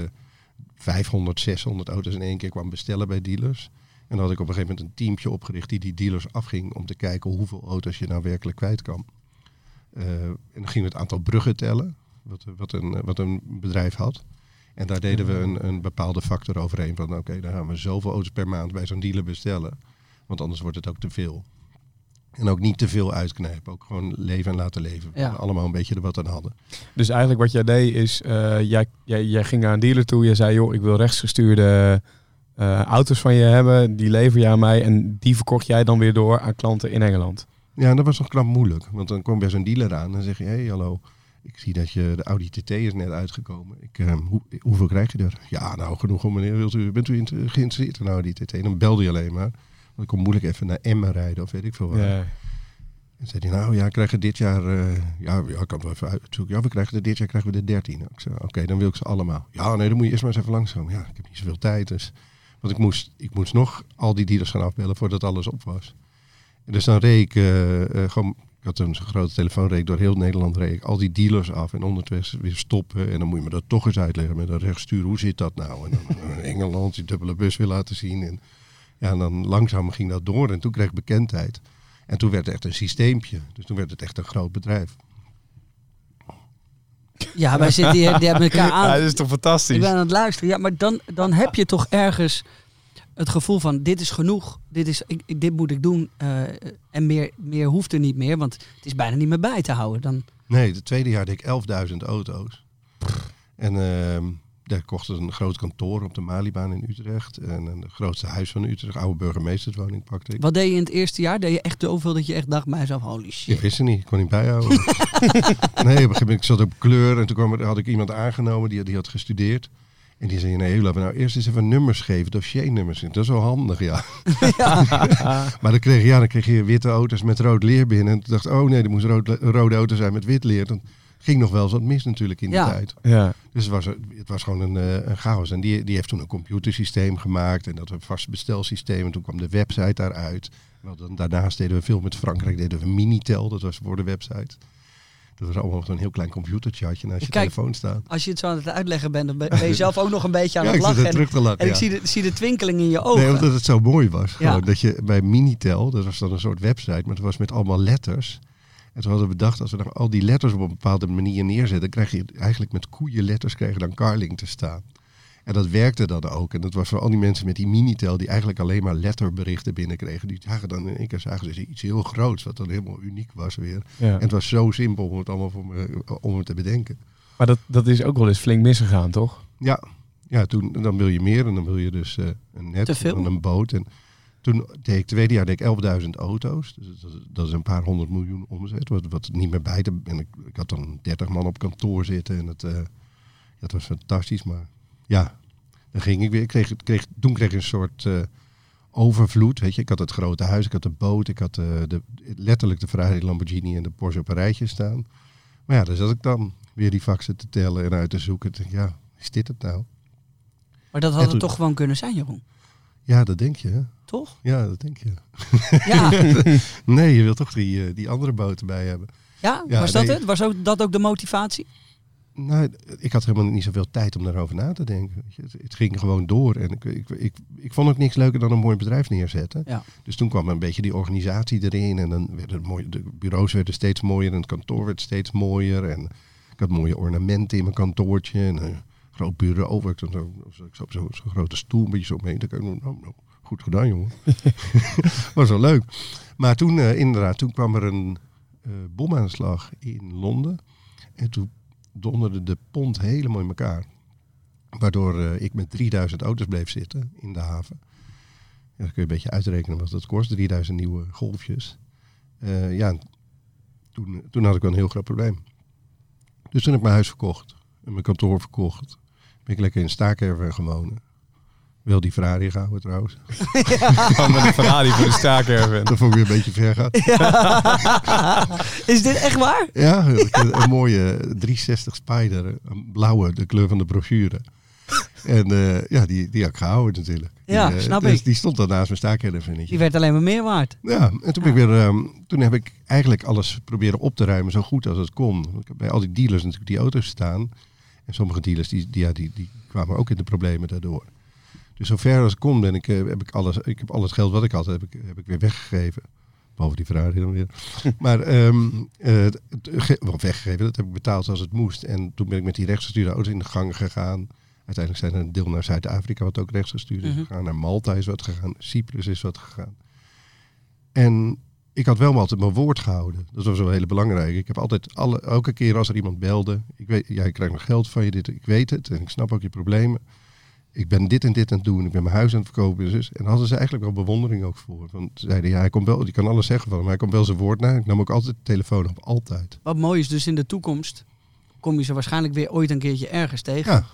500, 600 auto's in één keer kwam bestellen bij dealers. En dan had ik op een gegeven moment een teampje opgericht die die dealers afging om te kijken hoeveel auto's je nou werkelijk kwijt kan. Eh, en dan gingen we het aantal bruggen tellen, wat, wat, een, wat een bedrijf had. En daar deden we een, een bepaalde factor overheen van oké, dan gaan we zoveel auto's per maand bij zo'n dealer bestellen. Want anders wordt het ook te veel. En ook niet te veel uitknijpen. Ook gewoon leven en laten leven. Ja. Allemaal een beetje er wat aan hadden. Dus eigenlijk wat jij deed is, eh, jij, jij, jij ging naar een dealer toe. Je zei, joh, ik wil rechtsgestuurde eh, auto's van je hebben. Die lever je aan mij. En die verkocht jij dan weer door aan klanten in Engeland. Ja, en dat was nog knap moeilijk. Want dan kom je bij zo'n dealer aan en dan zeg je, hé hey, hallo, ik zie dat je de Audi TT is net uitgekomen. Ik, eh, hoe, hoeveel krijg je er? Ja, nou genoeg om meneer, wilt u, bent u geïnteresseerd in een Audi TT? Dan belde je alleen maar. Ik kon moeilijk even naar Emmen rijden of weet ik veel wat. Ja. En zei hij, nou ja, krijgen dit jaar, eh, ja, ja, ik kan het wel even uitzoeken. Ja, we krijgen er dit jaar krijgen we de 13. Ik zei, oké, dan wil ik ze allemaal. Ja, nee, dan moet je eerst maar eens even langskomen. Ja, ik heb niet zoveel tijd, dus. Want ik moest, ik moest nog al die dealers gaan afbellen voordat alles op was. En dus dan reed ik eh, eh, gewoon, ik had een grote telefoon, reed door heel Nederland, reed ik al die dealers af en ondertussen weer stoppen. En dan moet je me dat toch eens uitleggen met een rechtstuur, hoe zit dat nou? En dan Engeland die dubbele bus weer laten zien. En, ja, en dan langzaam ging dat door en toen kreeg ik bekendheid. En toen werd het echt een systeempje. Dus toen werd het echt een groot bedrijf. Ja, wij zitten hier, die hebben elkaar aan. Ja, dat is toch fantastisch? Ik ben aan het luisteren. Ja, maar dan, dan heb je toch ergens het gevoel van dit is genoeg. Dit, is, ik, dit moet ik doen. eh, en meer, meer hoeft er niet meer. Want het is bijna niet meer bij te houden. Dan, Nee, het tweede jaar deed ik 11.000 auto's. En ehm, daar kochten ze een groot kantoor op de Malibaan in Utrecht. En een grootste huis van Utrecht, oude burgemeesterswoning pakte ik. wat deed je in het eerste jaar? Deed je echt zoveel dat je echt dacht bij jezelf, holy Ik shit. wist het niet, ik kon niet bijhouden. nee, op een gegeven moment ik zat op kleur en toen kwam er, had ik iemand aangenomen die, die had gestudeerd. En die zei, nee, laten we nou eerst eens even nummers geven, dossiernummers. Dat is wel handig, ja. maar dan kreeg, ja, dan kreeg je witte auto's met rood leer binnen. En toen dacht ik, oh nee, er moest rood, rode auto zijn met wit leer. Dan ging nog wel eens wat mis natuurlijk in die Ja. tijd. Ja. Dus het was, het was gewoon een, eh, een chaos. En die, die heeft toen een computersysteem gemaakt. En dat een vast bestelsysteem. En toen kwam de website daaruit. Wel, dan, daarnaast deden we veel met Frankrijk. Deden we Minitel, dat was voor de website. Dat was allemaal zo'n heel klein computertje had je naast je Kijk, telefoon staan. Als je het zo aan het uitleggen bent, dan ben je zelf ook nog een beetje aan Ja, het lachen. En, terug te lachen, en ik zie de, zie de twinkeling in je ogen. Nee, omdat het zo mooi was. Ja. Gewoon, dat je bij Minitel, dat was dan een soort website, maar het was met allemaal letters. En toen hadden we bedacht, als we dan al die letters op een bepaalde manier neerzetten, krijg je eigenlijk met koeienletters kreeg je dan Carling te staan. En dat werkte dan ook. En dat was voor al die mensen met die Minitel die eigenlijk alleen maar letterberichten binnenkregen. Die zagen dan in één keer zagen ze iets heel groots, wat dan helemaal uniek was weer. Ja. En het was zo simpel om het allemaal voor me, om het te bedenken. Maar dat, dat is ook wel eens flink misgegaan, toch? Ja, ja toen, dan wil je meer en dan wil je dus eh, een net Te veel. en een boot. En toen deed ik, tweede jaar deed ik 11.000 auto's. Dus dat, is- dat is een paar honderd miljoen omzet. Wat, wat niet meer bij te... En ik, ik had dan 30 man op kantoor zitten. En het, eh, ja, het was fantastisch. Maar ja, dan ging ik weer. Ik kreeg, kreeg, toen kreeg ik een soort eh, overvloed. Weet je, ik had het grote huis, ik had de boot. Ik had eh, de, letterlijk de Ferrari, Lamborghini en de Porsche op een rijtje staan. Maar ja, dan zat ik dan weer die faxen te tellen en uit te zoeken. Ja, is dit het nou? Maar dat had het toch gewoon kunnen zijn, Jeroen? Ja, dat denk je. Toch? Ja, dat denk je. Ja, Nee, je wilt toch die, eh, die andere boten bij hebben. ja? Ja, was dat nee. het? Was ook, dat ook de motivatie? Nou, ik had helemaal niet zoveel tijd om daarover na te denken. Het, ging gewoon door. En ik, ik, ik, ik vond ook niks leuker dan een mooi bedrijf neerzetten. Ja. Dus toen kwam een beetje die organisatie erin. En dan werden mooi, de bureaus werden steeds mooier. En het kantoor werd steeds mooier. En ik had mooie ornamenten in mijn kantoortje. En een groot bureau. waar Ik dan zo, zo, zo, zo, zo'n grote stoel een beetje zo mee. Dan kan ik, nou, nou, goed gedaan, jongen. Was wel leuk. Maar toen, eh, inderdaad, toen kwam er een eh, bomaanslag in Londen. En toen donderde de pond helemaal in elkaar. Waardoor eh, ik met 3000 auto's bleef zitten in de haven. Ja, dan kun je een beetje uitrekenen wat dat kost. 3000 nieuwe golfjes. Ja, en toen, toen had ik wel een heel groot probleem. Dus toen heb ik mijn huis verkocht. En mijn kantoor verkocht. Ben ik lekker in Staakerven wonen. Wel die Ferrari gehouden trouwens. Met een Ferrari voor de staakerven. Dat vond ik weer een beetje ver gaan. Is dit echt waar? Ja, een, een mooie 360 Spider. Een blauwe, de kleur van de brochure. En eh, ja, die, die had ik gehouden natuurlijk. Ja, die, eh, snap dus ik. Die stond dan naast mijn staakervinnetje. Die werd alleen maar meer waard. Ja, en toen, ik weer, ehm, toen heb ik eigenlijk alles proberen op te ruimen zo goed als het kon. Ik heb bij al die dealers natuurlijk die auto's staan. En sommige dealers die, die, ja, die, die kwamen ook in de problemen daardoor. Dus zover als ik kon ben ik, eh, heb ik alles, ik heb al het geld wat ik had, heb ik, heb ik weer weggegeven. Behalve die Ferrari dan weer. maar ge- wel weggegeven, dat heb ik betaald zoals het moest. En toen ben ik met die rechtsgestuurde auto's in de gang gegaan. Uiteindelijk zijn er een deel naar Zuid-Afrika, wat ook rechtsgestuurd is Mhm. gegaan. Naar Malta is wat gegaan. Cyprus is wat gegaan. En ik had wel altijd mijn woord gehouden. Dat was wel heel belangrijk. Ik heb altijd, alle, elke keer als er iemand belde, ik weet, ja, ik krijg nog geld van je, dit, ik weet het en ik snap ook je problemen. Ik ben dit en dit aan het doen, ik ben mijn huis aan het verkopen. en Dus, en daar hadden ze eigenlijk wel bewondering ook voor. Want ze zeiden, ja, hij komt wel, die kan alles zeggen van hem, maar hij komt wel zijn woord na. Ik nam ook altijd de telefoon op, altijd. Wat mooi is, dus in de toekomst kom je ze waarschijnlijk weer ooit een keertje ergens tegen. Ja,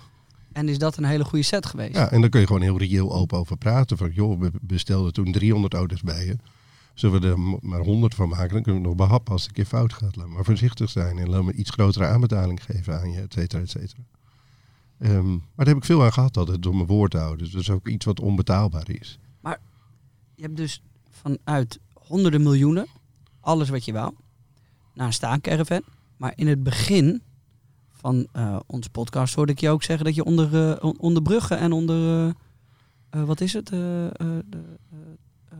En is dat een hele goede set geweest? Ja, en dan kun je gewoon heel reëel open over praten. Van, joh, we bestelden toen 300 auto's bij je. Zullen we er maar 100 van maken? Dan kunnen we nog behappen als het een keer fout gaat. Laat maar voorzichtig zijn en laat me iets grotere aanbetaling geven aan je, et cetera, et cetera. Ehm, maar daar heb ik veel aan gehad altijd, door mijn woord te houden. Dus dat is ook iets wat onbetaalbaar is. Je hebt dus vanuit honderden miljoenen, alles wat je wou, naar een staancaravan. Maar in het begin van eh, onze podcast hoorde ik je ook zeggen dat je onder, on- onder bruggen en onder, eh, wat is het, eh, eh, de, eh, eh,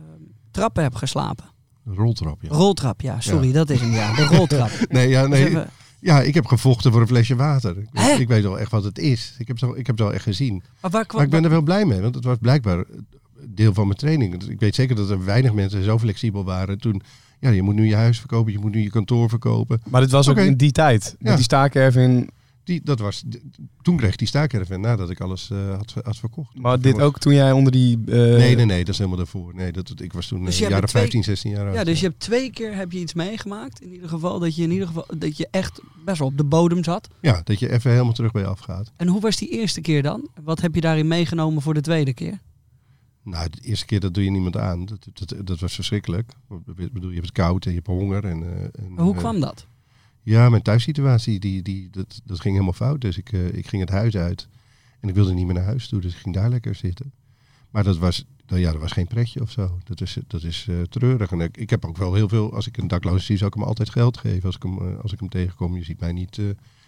trappen hebt geslapen. Roltrap, ja. Roltrap, ja, sorry, dat is hem, ja. De roltrap. Nee, ja, Dus nee, even- ja, ik heb gevochten voor een flesje water. Ik, Hè? ik weet wel echt wat het is. Ik heb, het wel- ik heb het wel echt gezien. maar waar Maar ik ben er wel blij mee, want het was blijkbaar deel van mijn training. Ik weet zeker dat er weinig mensen zo flexibel waren toen. Ja, je moet nu je huis verkopen, je moet nu je kantoor verkopen. Maar dit was ook in die tijd. Met Ja. die staakervin. Die, dat was, toen kreeg die staakerven nadat ik alles eh, had, had verkocht. Maar dit ook toen jij onder die... eh, Nee, nee, nee, dat is helemaal daarvoor. Nee, dat, ik was toen Dus eh, je hebt jaren er twee- 15, 16 jaar oud. Ja, dus je hebt twee keer heb je iets meegemaakt. In ieder geval dat je in ieder geval dat je echt best wel op de bodem zat. Ja, dat je even helemaal terug bij je afgaat. En hoe was die eerste keer dan? Wat heb je daarin meegenomen voor de tweede keer? Nou, de eerste keer dat doe je niemand aan. Dat, dat, dat was verschrikkelijk. Ik bedoel, je hebt het koud en je hebt honger. En, eh, en, hoe eh, kwam dat? Ja, mijn thuissituatie, die, die, dat, dat ging helemaal fout. Dus ik, eh, ik ging het huis uit. En ik wilde niet meer naar huis toe, dus ik ging daar lekker zitten. Maar dat was, nou ja, dat was geen pretje of zo. Dat is, dat is eh, treurig. En ik, ik heb ook wel heel veel, als ik een dakloos zie, zou ik hem altijd geld geven. Als ik hem, eh, als ik hem tegenkom, je ziet mij niet...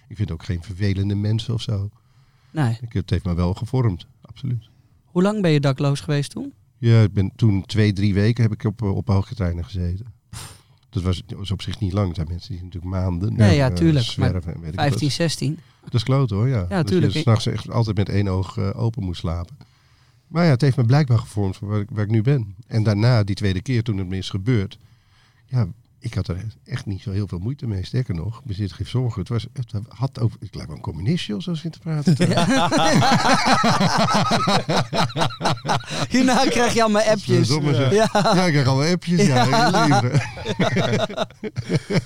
ik vind ook geen vervelende mensen of zo. Nee. Ik, het heeft me wel gevormd, absoluut. Hoe lang ben je dakloos geweest toen? Ja, ik ben toen twee, drie weken heb ik op, op hooggetreinen gezeten. Dat was, was op zich niet lang. Er zijn mensen die natuurlijk maanden Nee, ja, eh, tuurlijk. zwerven. en weet ik wat. 15, 16. Dat is kloot hoor, ja. Ja, dat tuurlijk. je s'nachts echt altijd met één oog eh, open moest slapen. Maar ja, het heeft me blijkbaar gevormd voor waar ik, waar ik nu ben. En daarna, die tweede keer toen het me is gebeurd, ja, ik had er echt niet zo heel veel moeite mee. Sterker nog, bezit geen zorgen. Het, was, het had ook, ik lijk wel een communistje of zo zin te praten. Hierna krijg je allemaal appjes. Ja, Ja, ik krijg allemaal appjes. Ja, ja.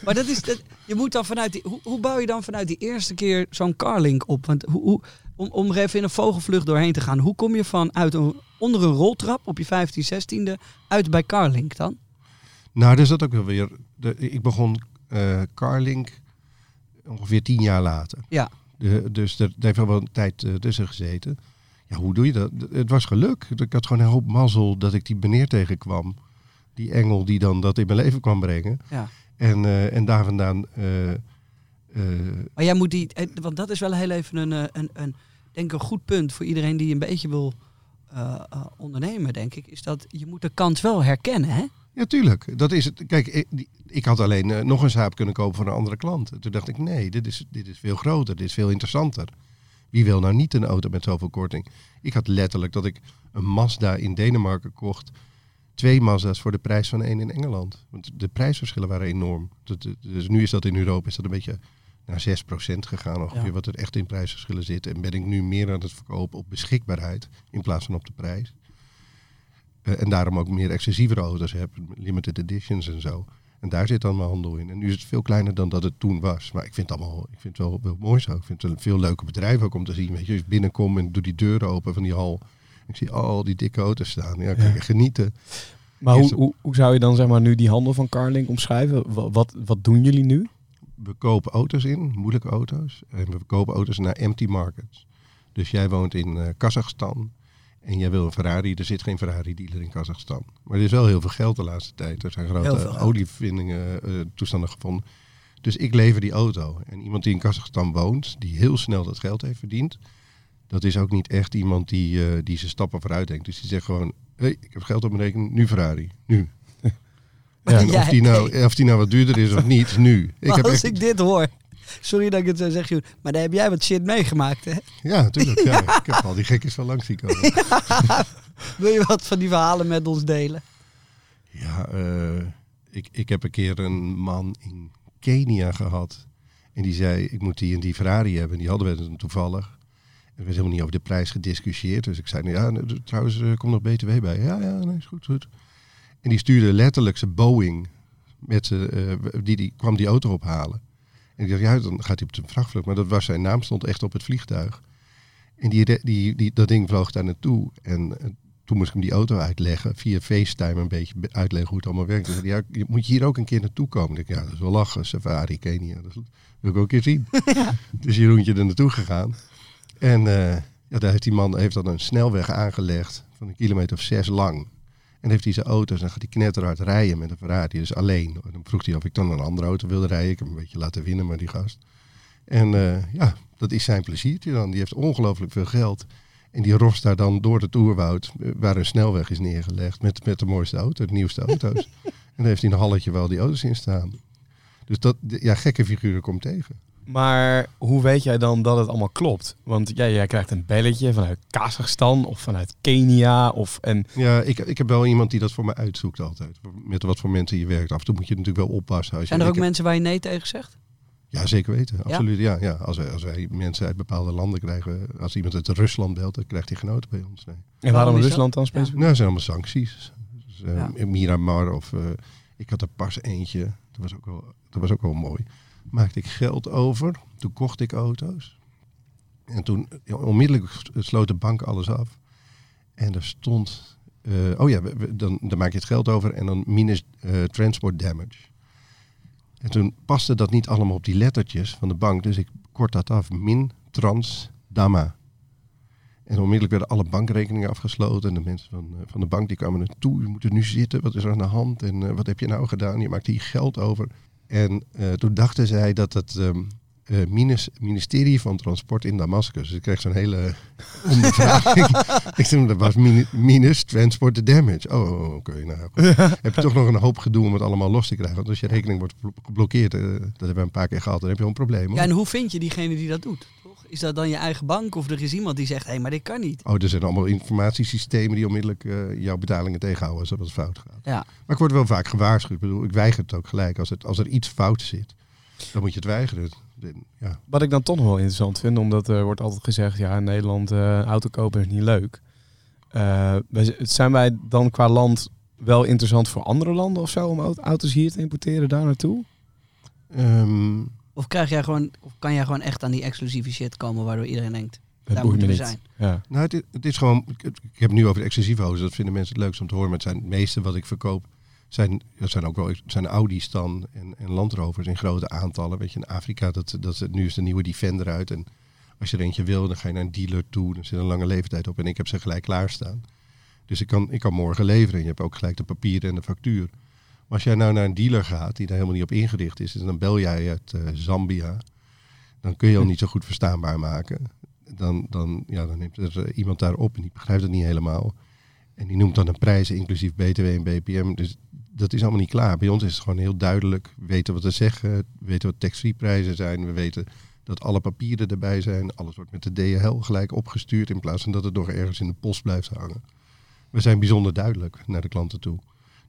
maar dat is, dat, je moet dan vanuit die, hoe, hoe bouw je dan vanuit die eerste keer zo'n Carlink op? Want hoe, hoe, om, om er even in een vogelvlucht doorheen te gaan, hoe kom je van uit een, onder een roltrap op je 15, 16e uit bij Carlink dan? Nou, dus dat ook wel weer. De, ik begon eh Carlink ongeveer tien jaar later. Ja. De, dus er, heeft wel een tijd eh, tussen gezeten. Ja, hoe doe je dat? Het was geluk. Ik had gewoon een hoop mazzel dat ik die meneer tegenkwam. Die engel die dan dat in mijn leven kwam brengen. Ja. En, eh, en daar vandaan... Maar jij moet die, want dat is wel heel even een, een, een denk ik een goed punt voor iedereen die een beetje wil ondernemen, denk ik, is dat je moet de kans wel herkennen, hè? Ja, tuurlijk. Dat is het. Kijk, die- ik had alleen eh, nog een zaap kunnen kopen voor een andere klant. En toen dacht ik, nee, dit is, dit is veel groter, dit is veel interessanter. Wie wil nou niet een auto met zoveel korting? Ik had letterlijk dat ik een Mazda in Denemarken kocht. Twee Mazda's voor de prijs van één in Engeland. Want de prijsverschillen waren enorm. Dus nu is dat in Europa is dat een beetje naar 6% gegaan ongeveer. Ja. Wat er echt in prijsverschillen zit. En ben ik nu meer aan het verkopen op beschikbaarheid in plaats van op de prijs. Eh, en daarom ook meer exclusievere auto's heb, limited editions en zo. En daar zit dan mijn handel in. En nu is het veel kleiner dan dat het toen was. Maar ik vind het allemaal, ik vind het wel, wel mooi zo. Ik vind het een veel leuker bedrijf ook om te zien. Weet je, als ik binnenkom en doe die deuren open van die hal. Ik zie al die dikke auto's staan. Ja, kan genieten. Maar hoe, hoe, hoe zou je dan zeg maar nu die handel van Carlink omschrijven? Wa- Wat, wat doen jullie nu? We kopen auto's in, moeilijke auto's. En we kopen auto's naar empty markets. Dus jij woont in eh, Kazachstan. En jij wil een Ferrari. Er zit geen Ferrari dealer in Kazachstan. Maar er is wel heel veel geld de laatste tijd. Er zijn grote olievindingen, eh, toestanden gevonden. Dus ik lever die auto. En iemand die in Kazachstan woont, die heel snel dat geld heeft verdiend. Dat is ook niet echt iemand die, eh, die zijn stappen vooruit denkt. Dus die zegt gewoon, hey, ik heb geld op mijn rekening, nu Ferrari, nu. En Ja, of, die nou, of die nou wat duurder is of niet, nu. Ik Maar heb als echt, ik dit hoor, sorry dat ik het zo zeg, Joen, maar daar heb jij wat shit meegemaakt, hè? Ja, natuurlijk. Ja. Ik heb al die gekjes van langs zien komen. Wil je wat van die verhalen met ons delen? Ja, eh, ik, ik heb een keer een man in Kenia gehad. En die zei, ik moet die en die Ferrari hebben. En die hadden we dan toevallig. Er werd helemaal niet over de prijs gediscussieerd. Dus ik zei, nou ja, nou, trouwens, er komt nog BTW bij. Ja, ja, nee, is goed, goed. En die stuurde letterlijk zijn Boeing. Met eh, die, die kwam die auto ophalen. En ik dacht, ja, dan gaat hij op de vrachtvlucht. Maar dat was zijn naam, stond echt op het vliegtuig. En die, die, die, dat ding vloog daar naartoe. En eh, toen moest ik hem die auto uitleggen. Via FaceTime een beetje be- uitleggen hoe het allemaal werkt. Zei ja, je- moet je hier ook een keer naartoe komen? Ik dacht, ja, dat is wel lachen. Safari, Kenia. Dat wil ik ook een keer zien. Dus Jeroentje er naartoe gegaan. En eh, ja, daar heeft die man heeft dan een snelweg aangelegd van een kilometer of zes lang. En heeft hij zijn auto's en dan gaat hij knetterhard rijden met een Ferrari. Dus alleen. En dan vroeg hij of ik dan een andere auto wilde rijden. Ik heb hem een beetje laten winnen, maar die gast. En eh, ja, dat is zijn pleziertje dan. Die heeft ongelooflijk veel geld. En die rost daar dan door het oerwoud, eh, waar een snelweg is neergelegd, met, met de mooiste auto, de nieuwste auto's. en dan heeft hij een halletje waar al die auto's in staan. Dus dat, ja, gekke figuren komt tegen. Maar hoe weet jij dan dat het allemaal klopt? Want ja, jij krijgt een belletje vanuit Kazachstan of vanuit Kenia. Of, en Ja, ik, ik heb wel iemand die dat voor me uitzoekt altijd. Met wat voor mensen je werkt. Af en toe moet je natuurlijk wel oppassen. Als Zijn er ook heb- mensen waar je nee tegen zegt? Ja, zeker weten. Absoluut. Ja? Ja, Als, wij, als wij mensen uit bepaalde landen krijgen. Als iemand uit Rusland belt, dan krijgt hij auto bij ons. Nee. en waarom? Rusland dan specifiek? Nou, dat zijn allemaal sancties. Dus, eh, Ja. Miramar of... eh, ik had er pas eentje. Dat was, ook wel, dat was ook wel mooi. Maakte ik geld over. Toen kocht ik auto's. En toen onmiddellijk sloot de bank alles af. En er stond... eh, oh ja, we- dan, dan maak je het geld over en dan minus eh, transport damage. En toen paste dat niet allemaal op die lettertjes van de bank. Dus ik kort dat af. Min trans dama. En onmiddellijk werden alle bankrekeningen afgesloten. En de mensen van, eh, van de bank die kwamen naartoe. U moet er nu zitten. Wat is er aan de hand? En wat heb je nou gedaan? Je maakt hier geld over. En eh, toen dachten zij dat het ehm, eh, minis- ministerie van Transport in Damascus. Dus ik kreeg zo'n hele ondervraging. ik zei, dat was minus transport damage. Oh, oké. nou, goed. Heb je toch nog een hoop gedoe om het allemaal los te krijgen. Want als je rekening wordt blo- geblokkeerd, eh, dat hebben we een paar keer gehad, dan heb je wel een probleem. hoor. Ja, en hoe vind je diegene die dat doet? Is dat dan je eigen bank of er is iemand die zegt, hé, maar dit kan niet? Oh, er zijn allemaal informatiesystemen die onmiddellijk eh, jouw betalingen tegenhouden als er wat fout gaat. Ja. Maar ik word wel vaak gewaarschuwd. Ik bedoel, ik weiger het ook gelijk. Als, het, als er iets fout zit, dan moet je het weigeren. Ja. Wat ik dan toch nog wel interessant vind, omdat er wordt altijd gezegd, ja, in Nederland eh auto kopen is niet leuk. Eh, wij- zijn wij dan qua land wel interessant voor andere landen of zo om au- auto's hier te importeren daar naartoe? Ehm, Of, krijg jij gewoon, of kan jij gewoon echt aan die exclusieve shit komen waardoor iedereen denkt, Dat daar moeten we niet. zijn? Ja. nou, het, is- het is gewoon... Ik, heb het nu over de exclusieve auto's. Dat vinden mensen het leukst om te horen. Maar het zijn het meeste wat ik verkoop... Zijn, dat zijn ook wel zijn Audi's dan en, en Land Rovers in grote aantallen. Weet je, in Afrika, dat, dat, is- nu is de nieuwe Defender uit. En als je er eentje wil, dan ga je naar een dealer toe. Dan zit een lange leeftijd op. En ik heb ze gelijk klaarstaan. Dus ik kan, ik kan morgen leveren. En je hebt ook gelijk de papieren en de factuur. Als jij nou naar een dealer gaat die daar helemaal niet op ingericht is. En dan bel jij uit eh, Zambia. Dan kun je al niet zo goed verstaanbaar maken. Dan, dan, ja, dan neemt er eh, iemand daar op en die begrijpt het niet helemaal. En die noemt dan een prijs, inclusief BTW en BPM. Dus dat is allemaal niet klaar. Bij ons is het gewoon heel duidelijk. We weten wat te zeggen. We weten wat tax-free prijzen zijn. We weten dat alle papieren erbij zijn. Alles wordt met de DHL gelijk opgestuurd. In plaats van dat het nog ergens in de post blijft hangen. We zijn bijzonder duidelijk naar de klanten toe.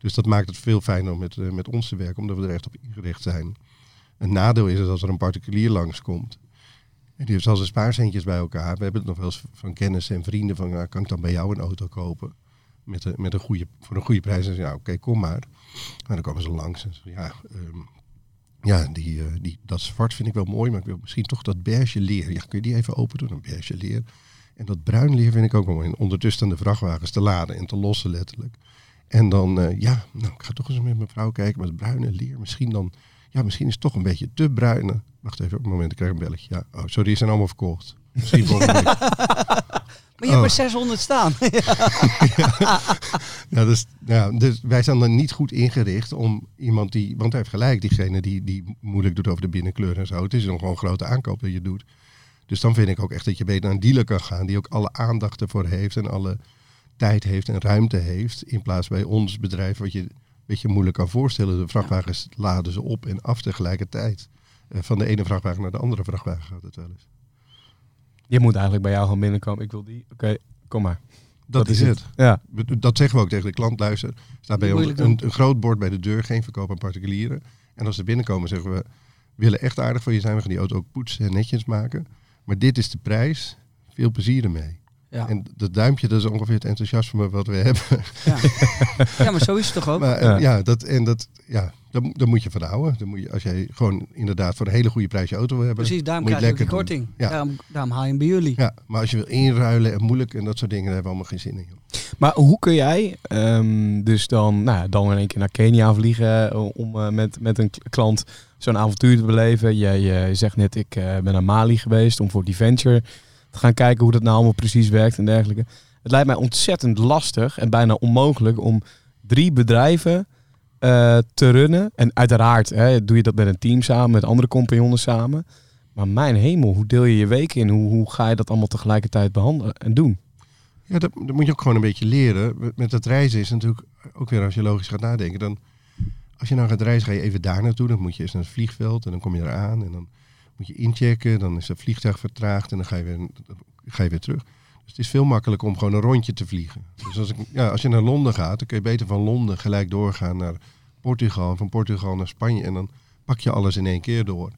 Dus dat maakt het veel fijner om met, eh, met ons te werken. Omdat we er echt op ingericht zijn. Een nadeel is dat als er een particulier langskomt. En die heeft al zijn spaarcentjes bij elkaar. We hebben het nog wel eens van kennissen en vrienden van... nou, kan ik dan bij jou een auto kopen? Met, een, met een goede, voor een goede prijs. En ze ja, oké, kom maar. En dan komen ze langs. En ja, ehm, ja die, eh, die, dat zwart vind ik wel mooi, maar ik wil misschien toch dat beige leer. Ja, kun je die even open doen? Een beige leer. En dat bruin leer vind ik ook wel mooi. En ondertussen de vrachtwagens te laden en te lossen letterlijk. En dan, eh, ja, nou, ik ga toch eens met mijn vrouw kijken met bruine leer. Misschien dan, ja, misschien is het toch een beetje te bruine. Wacht even, op een moment, ik krijg een belletje. Ja, oh, sorry, die zijn allemaal verkocht. Misschien volgende week. Maar je hebt Oh. er 600 staan. Ja, dus, ja, dus wij zijn dan niet goed ingericht om iemand die... Want hij heeft gelijk, diegene die, die moeilijk doet over de binnenkleur en zo. Het is dan gewoon een grote aankoop dat je doet. Dus dan vind ik ook echt dat je beter naar een dealer kan gaan... die ook alle aandacht ervoor heeft en alle tijd heeft en ruimte heeft... in plaats bij ons bedrijf wat je een beetje moeilijk kan voorstellen. De vrachtwagens laden ze op en af tegelijkertijd. Eh, van de ene vrachtwagen naar de andere vrachtwagen gaat het wel eens. Je moet eigenlijk bij jou gewoon binnenkomen. Ik wil die. Oké, kom maar. Dat, is het. Ja. Dat zeggen we ook tegen de klant. Luister, staat bij ons een, een groot bord bij de deur. Geen verkoop aan particulieren. En als ze binnenkomen zeggen we... We willen echt aardig voor je zijn. We gaan die auto ook poetsen en netjes maken. Maar dit is de prijs. Veel plezier ermee. Ja. En dat duimpje, dat is ongeveer het enthousiasme wat we hebben. Ja. ja, maar zo is het toch ook? Maar Ja. eh, ja, dat, en dat, ja, daar, moet- daar moet je van houden. Dan moet je, als jij gewoon inderdaad voor een hele goede prijs je auto wil hebben. Precies, daarom moet je krijg je ook het die lekker korting. Ja. Daarom, daarom haal je hem bij jullie. Ja, maar als je wil inruilen en moeilijk en dat soort dingen, daar hebben we allemaal geen zin in. Joh. Maar hoe kun jij ehm, dus dan, nou, ja, dan in één keer naar Kenia vliegen eh, om eh, met, met een klant zo'n avontuur te beleven? Je, je zegt net, ik eh, ben naar Mali geweest om voor die venture gaan kijken hoe dat nou allemaal precies werkt en dergelijke. Het lijkt mij ontzettend lastig en bijna onmogelijk om drie bedrijven eh, te runnen. En uiteraard hè, doe je dat met een team samen, met andere compagnonnen samen. Maar mijn hemel, hoe deel je je week in? Hoe, hoe ga je dat allemaal tegelijkertijd behandelen en doen? Ja, dat, dat moet je ook gewoon een beetje leren. Met- het reizen is natuurlijk ook weer als je logisch gaat nadenken. Dan, als je nou gaat reizen, ga je even daar naartoe. Dan moet je eerst naar het vliegveld en dan kom je eraan. En dan moet je inchecken. Dan is het vliegtuig vertraagd en dan ga je weer, ga je weer terug. Dus het is veel makkelijker om gewoon een rondje te vliegen. Dus als, ik, ja, als je naar Londen gaat, dan kun je beter van Londen gelijk doorgaan naar Portugal. En van Portugal naar Spanje. En dan pak je alles in één keer door.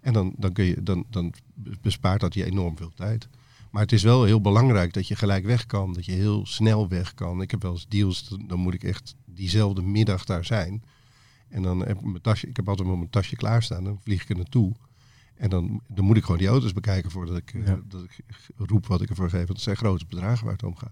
En dan, dan, kun je, dan, dan bespaart dat je enorm veel tijd. Maar het is wel heel belangrijk dat je gelijk weg kan. Dat je heel snel weg kan. Ik heb wel eens deals, dan- moet ik echt diezelfde middag daar zijn. En dan heb ik mijn tasje, ik heb altijd mijn tasje klaarstaan. Dan vlieg ik er naartoe. En dan, dan moet ik gewoon die auto's bekijken voordat ik, eh, Ja. dat ik roep wat ik ervoor geef. Want het zijn grote bedragen waar het om gaat.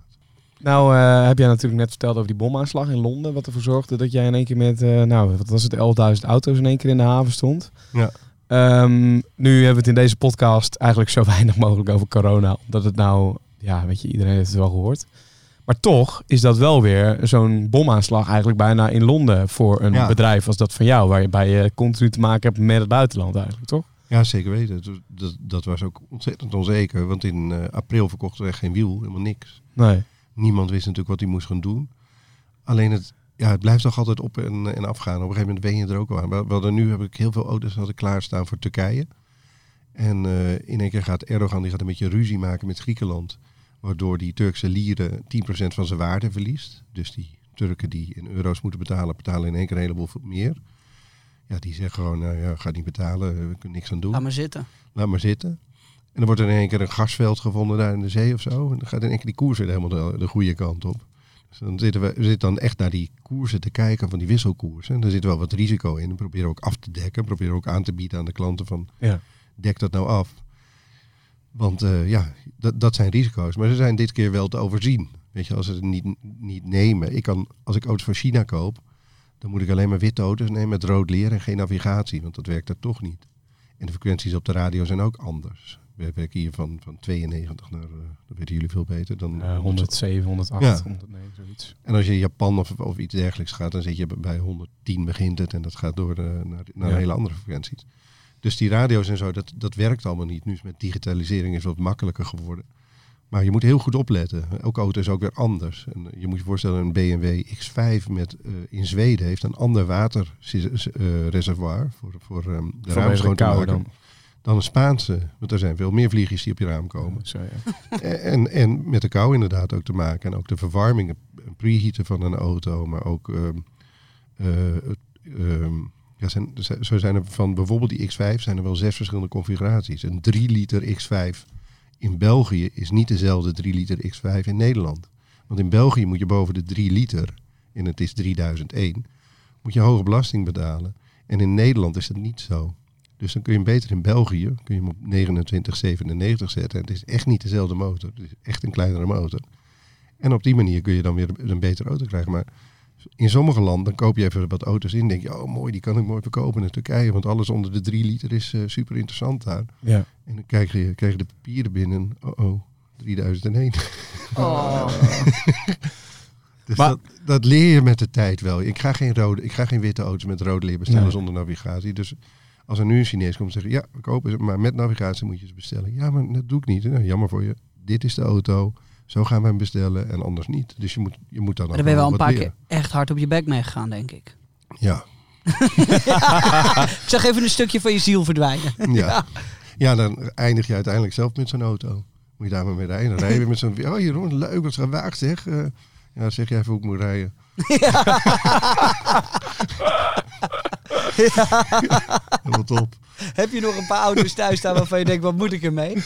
Nou, eh, heb jij natuurlijk net verteld over die bomaanslag in Londen. Wat ervoor zorgde dat jij in één keer met, eh, nou, wat was het, 11.000 auto's in één keer in de haven stond. Ja. Ehm, nu hebben we het in deze podcast eigenlijk zo weinig mogelijk over corona. Omdat het nou, ja, weet je, iedereen heeft het wel gehoord. Maar toch is dat wel weer zo'n bomaanslag eigenlijk bijna in Londen voor een Ja. bedrijf als dat van jou. Waarbij je continu te maken hebt met het buitenland eigenlijk, toch? Ja, zeker weten. Dat, dat, dat was ook ontzettend onzeker. Want in eh, april verkochten we echt geen wiel. Helemaal niks. Nee. Niemand wist natuurlijk wat hij moest gaan doen. Alleen het, ja, het blijft toch altijd op en, en afgaan. Op een gegeven moment ben je er ook al aan. We, we hadden nu heb ik heel veel auto's had ik klaarstaan voor Turkije. En eh, in één keer gaat Erdogan die gaat een beetje ruzie maken met Griekenland. Waardoor die Turkse lieren 10% van zijn waarde verliest. Dus die Turken die in euro's moeten betalen, betalen in één keer een heleboel meer. Ja, die zeggen gewoon, nou ja, ga niet betalen, we kunnen niks aan doen Laat maar zitten. laat maar zitten. En dan wordt er in één keer een gasveld gevonden daar in de zee of zo. En dan gaat in één keer die koers weer helemaal de, de goede kant op. Dus dan zitten we, we zitten dan echt naar die koersen te kijken van die wisselkoersen. En daar zit wel wat risico in. En proberen we ook af te dekken. Proberen we ook aan te bieden aan de klanten van Ja. dek dat nou af. Want eh, ja, dat, dat zijn risico's. Maar ze zijn dit keer wel te overzien. Weet je, als ze het niet, niet nemen. Ik kan, als ik auto's van China koop, dan moet ik alleen maar witte auto's nemen met rood leer en geen navigatie. Want dat werkt er toch niet. En de frequenties op de radio zijn ook anders. We werken hier van, van 92 naar, eh, dat weten jullie veel beter. Dan Eh, 107, 108, Ja. 109, zoiets. En als je in Japan of, of iets dergelijks gaat, dan zit je bij 110 begint het en dat gaat door eh, naar, naar Ja. hele andere frequenties. Dus die radio's en zo, dat, dat werkt allemaal niet. Nu is met digitalisering is wat makkelijker geworden. Maar je moet heel goed opletten. Elke auto is ook weer anders. En je moet je voorstellen, een BMW X5 met, eh, in Zweden heeft een ander waterreservoir voor, voor ehm, de Vanwege raam de schoon te maken. dan. Dan een Spaanse, want er zijn veel meer vliegjes die op je raam komen. Zo, ja. En, en met de kou inderdaad ook te maken. En ook de verwarming, preheaten van een auto. Maar ook, ehm, eh, ehm, ja, zijn, zo zijn er van bijvoorbeeld die X5 zijn er wel zes verschillende configuraties. Een 3 liter X5 in België is niet dezelfde 3 liter X5 in Nederland. Want in België moet je boven de 3 liter, en het is 3001, moet je hoge belasting betalen. En in Nederland is dat niet zo. Dus dan kun je hem beter in België, kun je hem op 2997 zetten. En het is echt niet dezelfde motor. Het is echt een kleinere motor. En op die manier kun je dan weer een betere auto krijgen. Maar in sommige landen, dan koop je even wat auto's in. denk je, oh mooi, die kan ik mooi verkopen in Turkije. Want alles onder de 3 liter is eh, super interessant daar. ja. En dan krijg je, krijg je de papieren binnen. Oh oh, 3001. Oh. Dus Maar- dat, dat leer je met de tijd wel. Ik ga geen, rode, ik ga geen witte auto's met rode leer bestellen Nee. zonder navigatie. Dus als er nu een Chinees komt en zegt, ja, we kopen ze, maar met navigatie moet je ze bestellen. Ja, maar dat doe ik niet. Nou, jammer voor je. Dit is de auto. Zo gaan we hem bestellen en anders niet. Dus je moet, je moet dan daar ben je wel een paar leren. keer echt hard op je bek mee gegaan, denk ik. Ja. Ik zag even een stukje van je ziel verdwijnen. Ja. ja, dan eindig je uiteindelijk zelf met zo'n auto. Moet je daar maar mee rijden. Dan rij je weer met zo'n... Oh, Jeroen, leuk, wat gewaagd zeg. Eh, ja, zeg jij even hoe ik moet rijden. Helemaal top. Heb je nog een paar auto's thuis staan waarvan je denkt, wat moet ik ermee?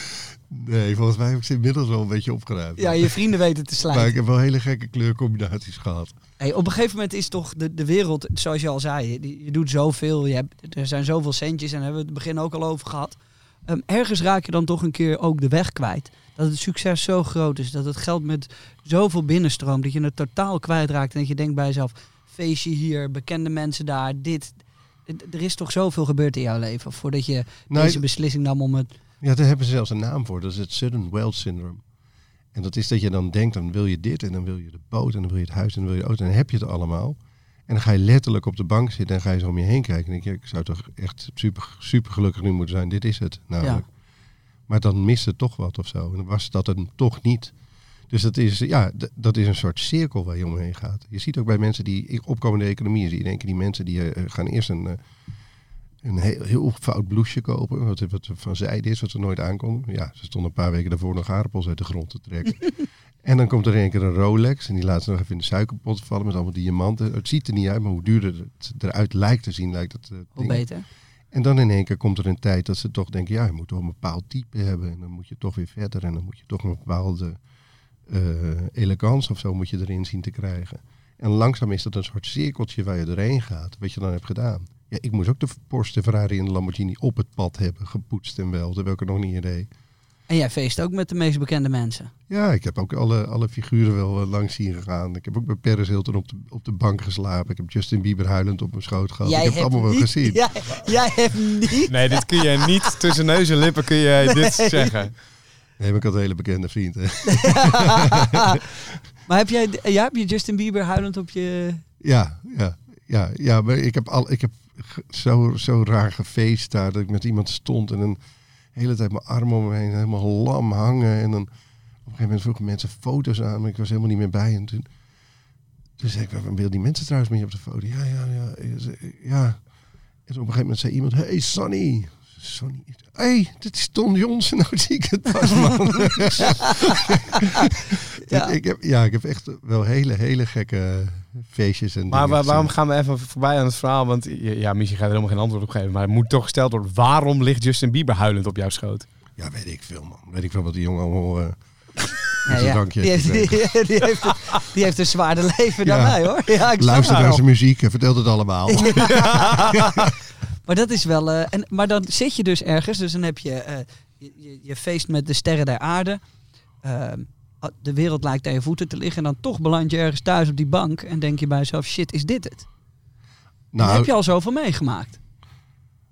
Nee, volgens mij heb ik ze inmiddels wel een beetje opgeruimd. Ja, je vrienden weten te maar slijten. ik heb wel hele gekke kleurcombinaties gehad. Hey, op een gegeven moment is toch de, de wereld, zoals je al zei, je, je doet zoveel, je hebt, er zijn zoveel centjes en daar hebben we het begin ook al over gehad. Ehm, ergens raak je dan toch een keer ook de weg kwijt. Dat het succes zo groot is, dat het geld met zoveel binnenstroomt, dat je het totaal kwijtraakt en dat je denkt bij jezelf, feestje hier, bekende mensen daar, dit. Er is toch zoveel gebeurd in jouw leven voordat je Nee, deze beslissing nam om het... Ja, daar hebben ze zelfs een naam voor. Dat is het sudden wealth syndrome. En dat is dat je dan denkt, dan wil je dit en dan wil je de boot en dan wil je het huis en dan wil je de auto. En dan heb je het allemaal. En dan ga je letterlijk op de bank zitten en ga je zo om je heen kijken. En denk je, ik zou toch echt super, super gelukkig nu moeten zijn. Dit is het namelijk. Maar dan mist het toch wat of zo. En dan was dat het toch niet. Dus dat is, ja, dat is een soort cirkel waar je omheen gaat. Je ziet ook bij mensen die opkomende economieën, zie je keer die mensen die eh, gaan eerst een, eh, een heel, heel fout blouseje kopen, wat, wat van zijde is, wat ze nooit aankomen. Ja, ze stonden een paar weken daarvoor nog aardappels uit de grond te trekken. en dan komt er in één keer een Rolex en die laat ze nog even in de suikerpot vallen met allemaal diamanten. Het ziet er niet uit, maar hoe duurder het eruit lijkt te zien, lijkt het eh, Hoe beter? En dan in één keer komt er een tijd dat ze toch denken, ja, je moet toch een bepaald type hebben. En dan moet je toch weer verder. En dan moet je toch een bepaalde eh elegance of zo moet je erin zien te krijgen. En langzaam is dat een soort cirkeltje waar je doorheen gaat, wat je dan hebt gedaan. Ja, ik moest ook de Porsche, de Ferrari en de Lamborghini op het pad hebben, gepoetst en wel, terwijl ik er nog niet in deed. En jij feest ook met de meest bekende mensen. Ja, ik heb ook alle, alle figuren wel eh, langs zien gegaan. Ik heb ook bij Paris Hilton op de, op de bank geslapen. Ik heb Justin Bieber huilend op mijn schoot gehad. ik heb het allemaal wel niet, gezien. Jij, jij hebt niet Nee, dit kun je niet tussen neus en lippen kun je dit zeggen. Nee, maar ik had een hele bekende vriend. Hè. Maar heb jij, ja, heb je Justin Bieber huilend op je... Ja, ja, ja, ja, maar ik heb, al, ik heb zo, zo raar gefeest daar dat ik met iemand stond en een hele tijd mijn arm om me heen helemaal lam hangen. En dan op een gegeven moment vroegen mensen foto's aan, maar ik was helemaal niet meer bij. En toen, toen zei ik, wil die mensen trouwens met je op de foto? Ja, ja, ja. Ja. En op een gegeven moment zei iemand, hey Sonny. Sonny. hey, dit is Ton Johnson. Nou zie ik het pas, man. Ja. Ik heb, ja, ik heb echt wel hele, hele gekke feestjes. En Maar waar- waarom gaan we even voorbij aan het verhaal? Want ja, misschien gaat er helemaal geen antwoord op geven. Maar het moet toch gesteld worden. Waarom ligt Justin Bieber huilend op jouw schoot? Ja, weet ik veel, man. Weet ik veel wat die jongen allemaal... eh, Ja, Die, heeft, die, die heeft, die heeft een zwaarder leven dan Ja. mij hoor. Ja, ik het. naar zijn muziek en vertelt het allemaal. Maar dat is wel. eh, en, maar dan zit je dus ergens. Dus dan heb je eh, je, je, je feest met de sterren der aarde. Ehm, de wereld lijkt aan je voeten te liggen. En dan toch beland je ergens thuis op die bank. En denk je bij jezelf: shit, is dit het? Dan nou, heb je al zoveel meegemaakt.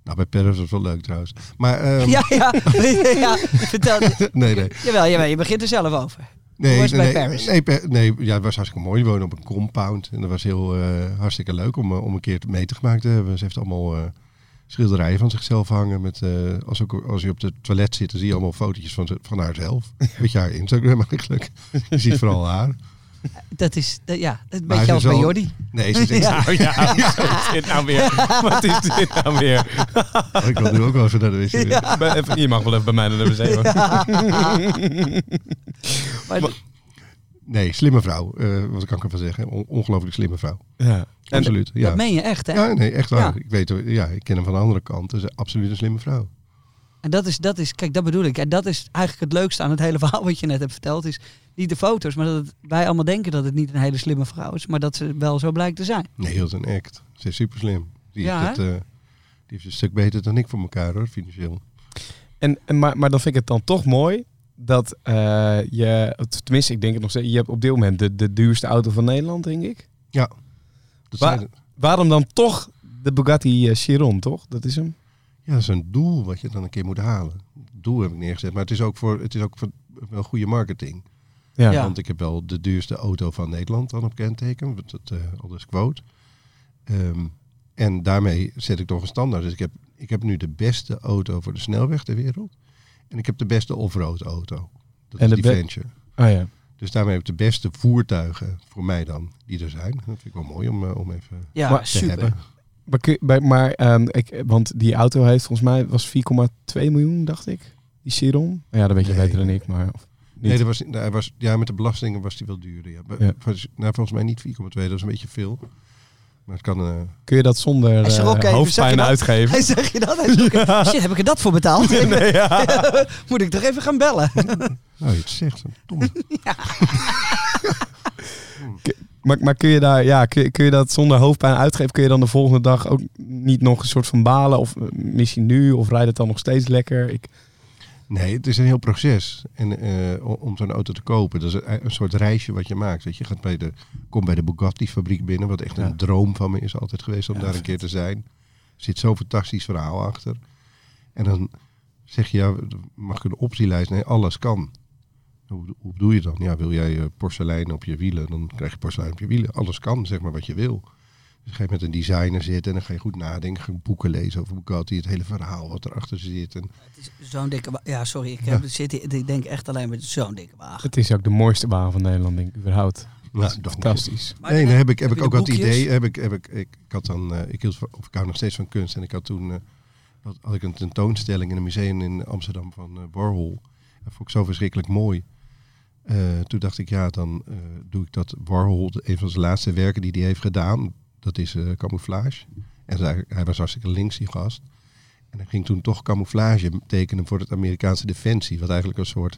nou, bij Paris was het wel leuk trouwens. Maar, ehm, Ja, ja. ja vertel. nee, nee. Jawel, jawel, je begint er zelf over. Nee, was het nee, bij nee, Paris? Nee, per- nee, ja, het was hartstikke mooi. We woonden op een compound. En dat was heel eh, hartstikke leuk om, eh, om een keer mee te gemaakt te hebben. Ze heeft allemaal eh, schilderijen van zichzelf hangen. Met, eh, als, ook, als je op het toilet zit, dan zie je allemaal fotootjes van, van haarzelf. Beetje haar Instagram eigenlijk. Je ziet vooral haar. Dat is, dat- ja, een Maar beetje als bij Jordi. Nee, ze is Ja. Oh ja, wat is dit nou weer? Wat is dit nou weer? ik wil nu ook wel even naar de wc. Ja. Je mag wel even bij mij naar de wc. Maar, Nee, slimme vrouw. eh, wat kan ik ervan zeggen? On- ongelooflijk slimme vrouw. Ja. En, Absoluut. Ja. Dat meen je echt, hè? Ja, nee, echt waar. Ja. Ik weet, ja, ik ken hem van de andere kant. Dus absoluut een slimme vrouw. En dat is, dat is, kijk, dat bedoel ik. En dat is eigenlijk het leukste aan het hele verhaal wat je net hebt verteld. Is niet de foto's, maar dat het- wij allemaal denken dat het niet een hele slimme vrouw is. Maar dat ze wel zo blijkt te zijn. Nee, heel een act. Ze is super slim. Die, Ja, heeft het, eh, die heeft een stuk beter dan ik voor elkaar hoor, financieel. en, en, maar, maar dan vind ik het dan toch mooi dat eh, je, tenminste ik denk het nog steeds, je hebt op dit moment de, de duurste auto van Nederland, denk ik. Dat Wa- zijn- Waarom dan toch de Bugatti eh, Chiron, toch? Dat is hem. ja, dat is een doel wat je dan een keer moet halen. Doel heb ik neergezet. Maar het is ook voor, het is ook voor wel goede marketing. Ja. Ja. Want ik heb wel de duurste auto van Nederland dan op kenteken. Dat, dat eh al dus quote. Ehm, en daarmee zet ik toch een standaard. Dus ik heb, ik heb nu de beste auto voor de snelweg ter wereld. En ik heb de beste offroad auto. Dat En is de die Venture. Oh ja. Dus daarmee heb ik de beste voertuigen voor mij dan die er zijn. Dat vind ik wel mooi om, eh, om even Ja, Maar- te super. hebben. Maar, kun je- maar ehm, ik, want die auto heeft volgens mij was 4,2 miljoen, dacht ik. Die Chiron. Ja, dat weet je Nee. beter dan ik, maar. Nee, dat was, hij was, ja, met de belastingen was die wel duurder. Ja. Maar- Ja. nou, volgens mij niet 4,2, dat is een beetje veel. Maar het kan... eh, Kun je dat zonder eh, hoofdpijn zeg je dat? uitgeven? Hij zeg je dat? Hij. Shit, heb ik er dat voor betaald? Moet ik toch even gaan bellen? nou, je zegt. Maar, maar kun je daar, ja, kun je, kun je dat zonder hoofdpijn uitgeven? Kun je dan de volgende dag ook niet nog een soort van balen? Of eh, misschien nu? Of rijdt het dan nog steeds lekker? Ik, Nee, het is een heel proces. En eh, om- zo'n auto te kopen, dat is een, een soort reisje wat je maakt. Weet je, je gaat bij de, komt bij de Bugatti-fabriek binnen, wat echt Ja. een droom van me is altijd geweest om Ja, daar een vet. keer te zijn. Er zit zo'n fantastisch verhaal achter. En dan zeg je, ja, mag ik een optielijst? Nee, alles kan. Hoe, hoe bedoel je dan? Ja, wil jij eh, porselein op je wielen, dan krijg je porselein op je wielen. Alles kan, zeg maar, wat je wil. Dus ga je met een designer zitten en dan ga je goed nadenken. Ga je boeken lezen over Bugatti, het hele verhaal wat erachter zit. En Het is Zo'n dikke Ja, sorry. Ik, heb, zit hier, ik denk echt alleen met zo'n dikke wagen. het is ook de mooiste baan van Nederland, denk ik, überhaupt. Nou, fantastisch. Maar nee, dan heb ik, heb heb ik ook boekjes? idee. Heb ik, heb ik, ik, ik had dan, eh, ik hield of ik hou nog steeds van kunst. En ik had toen, eh, had, had ik een tentoonstelling in een museum in Amsterdam van eh Warhol. Dat vond ik zo verschrikkelijk mooi. Eh, toen dacht ik, ja, dan eh, doe ik dat Warhol, een van zijn laatste werken die hij heeft gedaan. Dat is eh, camouflage. En hij, hij was hartstikke links, die gast. En hij ging toen toch camouflage tekenen voor het Amerikaanse defensie. Wat eigenlijk een soort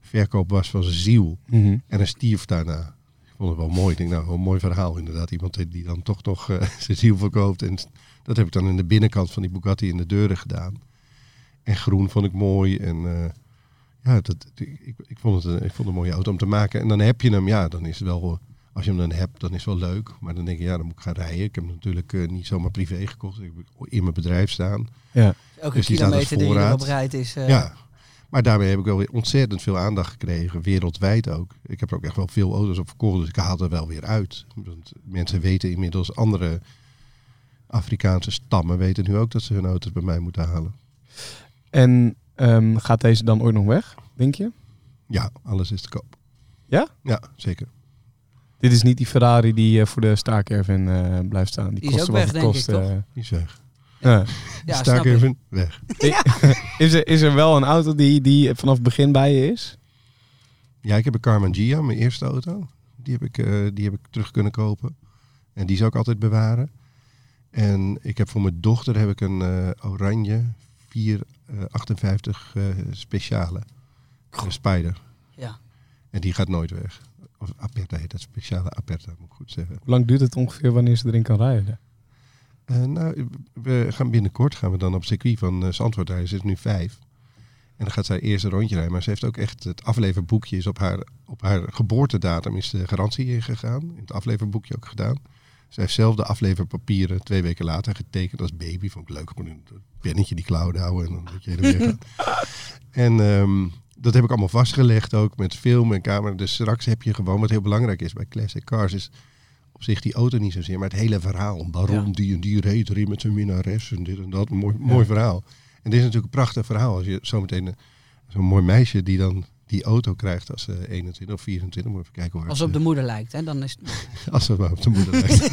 verkoop was van zijn ziel. Mhm. En hij stierf daarna. Ik vond het wel mooi. Ik denk, nou, een mooi verhaal inderdaad. Iemand die- dan toch nog eh, zijn ziel verkoopt. En dat heb ik dan in de binnenkant van die Bugatti in de deuren gedaan. En groen vond ik mooi. En eh, ja, dat, ik, ik, vond het ik vond het een mooie auto om te maken. En dan heb je hem, ja, dan is het wel... Als je hem dan hebt, dan is het wel leuk. Maar dan denk je, ja, dan moet ik gaan rijden. Ik heb hem natuurlijk eh, niet zomaar privé gekocht. Ik heb hem in mijn bedrijf staan. Ja. Elke Dus die staat als kilometer die je erop rijdt is... eh, Ja, maar daarmee heb ik wel weer ontzettend veel aandacht gekregen, wereldwijd ook. Ik heb er ook echt wel veel auto's op verkocht, dus ik haal er wel weer uit. Want mensen weten inmiddels, andere Afrikaanse stammen weten nu ook dat ze hun auto's bij mij moeten halen. En ehm, gaat deze dan ooit nog weg, denk je? Ja, alles is te koop. Ja? Ja, zeker. Dit is niet die Ferrari die eh, voor de staakerven eh blijft staan. Die, Die is kost ook wat weg, het denk kost, ik, toch? eh. Die is weg. Ja. Ja, Sta snap ik ik. even weg. is, er, is er wel een auto die, die vanaf het begin bij je is? Ja, ik heb een Carman Gia, mijn eerste auto. Die heb ik, eh, die heb ik terug kunnen kopen. En die zou ik altijd bewaren. En ik heb voor mijn dochter heb ik een eh, oranje 458 eh speciale. Een Spider. Ja. En die gaat nooit weg. Of Aperta heet dat, speciale Aperta, moet ik goed zeggen. Hoe lang duurt het ongeveer wanneer ze erin kan rijden? Eh, nou, we gaan binnenkort gaan we dan op circuit van uh, Zandvoort rijden. Ze is nu vijf. En dan gaat zij eerst een rondje rijden. Maar ze heeft ook echt het afleverboekje is op haar, op haar geboortedatum is de garantie ingegaan. In het afleverboekje ook gedaan. Ze heeft zelf de afleverpapieren twee weken later getekend als baby. Vond ik leuk, gewoon een pennetje die klauwen houden en dan dat je heen en weer gaat. En ehm, dat heb ik allemaal vastgelegd ook met film en camera. Dus straks heb je gewoon, wat heel belangrijk is bij Classic Cars, is op zich die auto niet zozeer, maar het hele verhaal. Waarom Ja. die en die reed erin met zijn minnares en dit en dat. Mooi, mooi verhaal. En dit is natuurlijk een prachtig verhaal. Als je zometeen een- zo'n mooi meisje die dan die auto krijgt als ze 21 of 24, moet even kijken hoe Als het, op de moeder lijkt, hè, dan is het... eh, als ze maar op de moeder lijkt.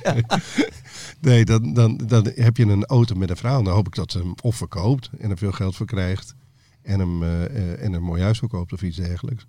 nee, dan, dan, dan heb je een auto met een verhaal. Dan hoop ik dat ze hem of verkoopt en er veel geld voor krijgt. En hem eh, en een mooi huis verkoopt of iets dergelijks.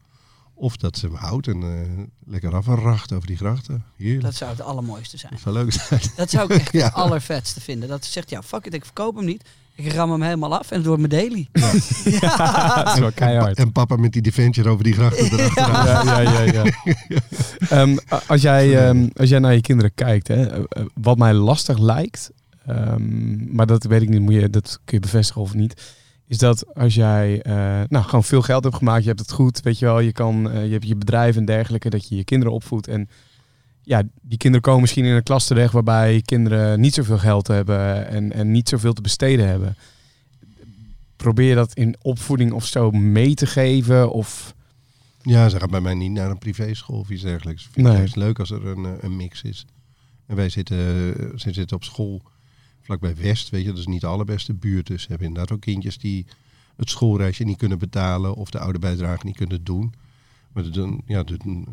Of dat ze hem houdt en eh, lekker afracht over die grachten. Heerlijk. Dat zou het allermooiste zijn. Dat zou leuk zijn. Dat zou ik echt Ja. het allervetste vinden. Dat ze zegt, ja, fuck it, ik verkoop hem niet. Ik ram hem helemaal af en door mijn daily. Dat is wel keihard. En papa met die Defender over die grachten erachteraan. Ja, ja, ja. ja. Ehm, als, jij, ehm, als jij naar je kinderen kijkt, hè, eh, wat mij lastig lijkt, ehm, maar dat weet ik niet, moet je, dat kun je bevestigen of niet, is dat als jij eh, nou, gewoon veel geld hebt gemaakt, je hebt het goed, weet je wel, je, kan, eh, je hebt je bedrijf en dergelijke, dat je je kinderen opvoedt en ja, die kinderen komen misschien in een klas terecht waarbij kinderen niet zoveel geld hebben en, en niet zoveel te besteden hebben. Probeer je dat in opvoeding of zo mee te geven? Of Ja, ze gaat bij mij niet naar een privéschool of iets dergelijks. Vind Nee. het juist leuk als er een, eh, een mix is. En wij zitten, ze zitten op school vlakbij West, weet je, dat is niet de allerbeste buurt. Dus ze hebben inderdaad ook kindjes die het schoolreisje niet kunnen betalen of de oude bijdrage niet kunnen doen. Maar dan, ja, dan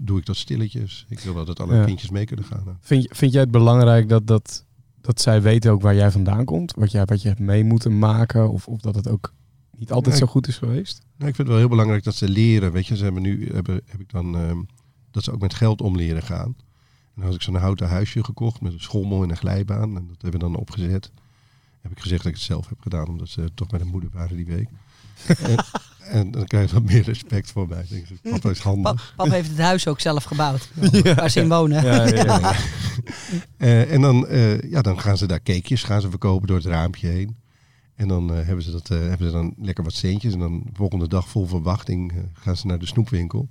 doe ik dat stilletjes. Ik wil wel dat alle Ja. kindjes mee kunnen gaan. Vind, vind jij het belangrijk dat, dat, dat zij weten ook waar jij vandaan komt? Wat, jij, wat je hebt mee moeten maken? Of, of dat het ook niet altijd zo goed is geweest? Nou, ik vind het wel heel belangrijk dat ze leren. Weet je, ze hebben nu heb, heb ik dan ehm, dat ze ook met geld om leren gaan. En dan had ik zo'n houten huisje gekocht met een schommel en een glijbaan. En dat hebben we dan opgezet. Heb ik gezegd dat ik het zelf heb gedaan, omdat ze toch bij de moeder waren die week. en, en dan krijg je wat meer respect voor mij. Denk ik, papa is handig. Heeft het huis ook zelf gebouwd. Waar ze in wonen. Ja, ja, ja. Eh, en dan, eh, ja, dan gaan ze daar cakejes gaan ze verkopen door het raampje heen. En dan eh, hebben, ze dat, eh, hebben ze dan lekker wat centjes. En dan de volgende dag vol verwachting gaan ze naar de snoepwinkel.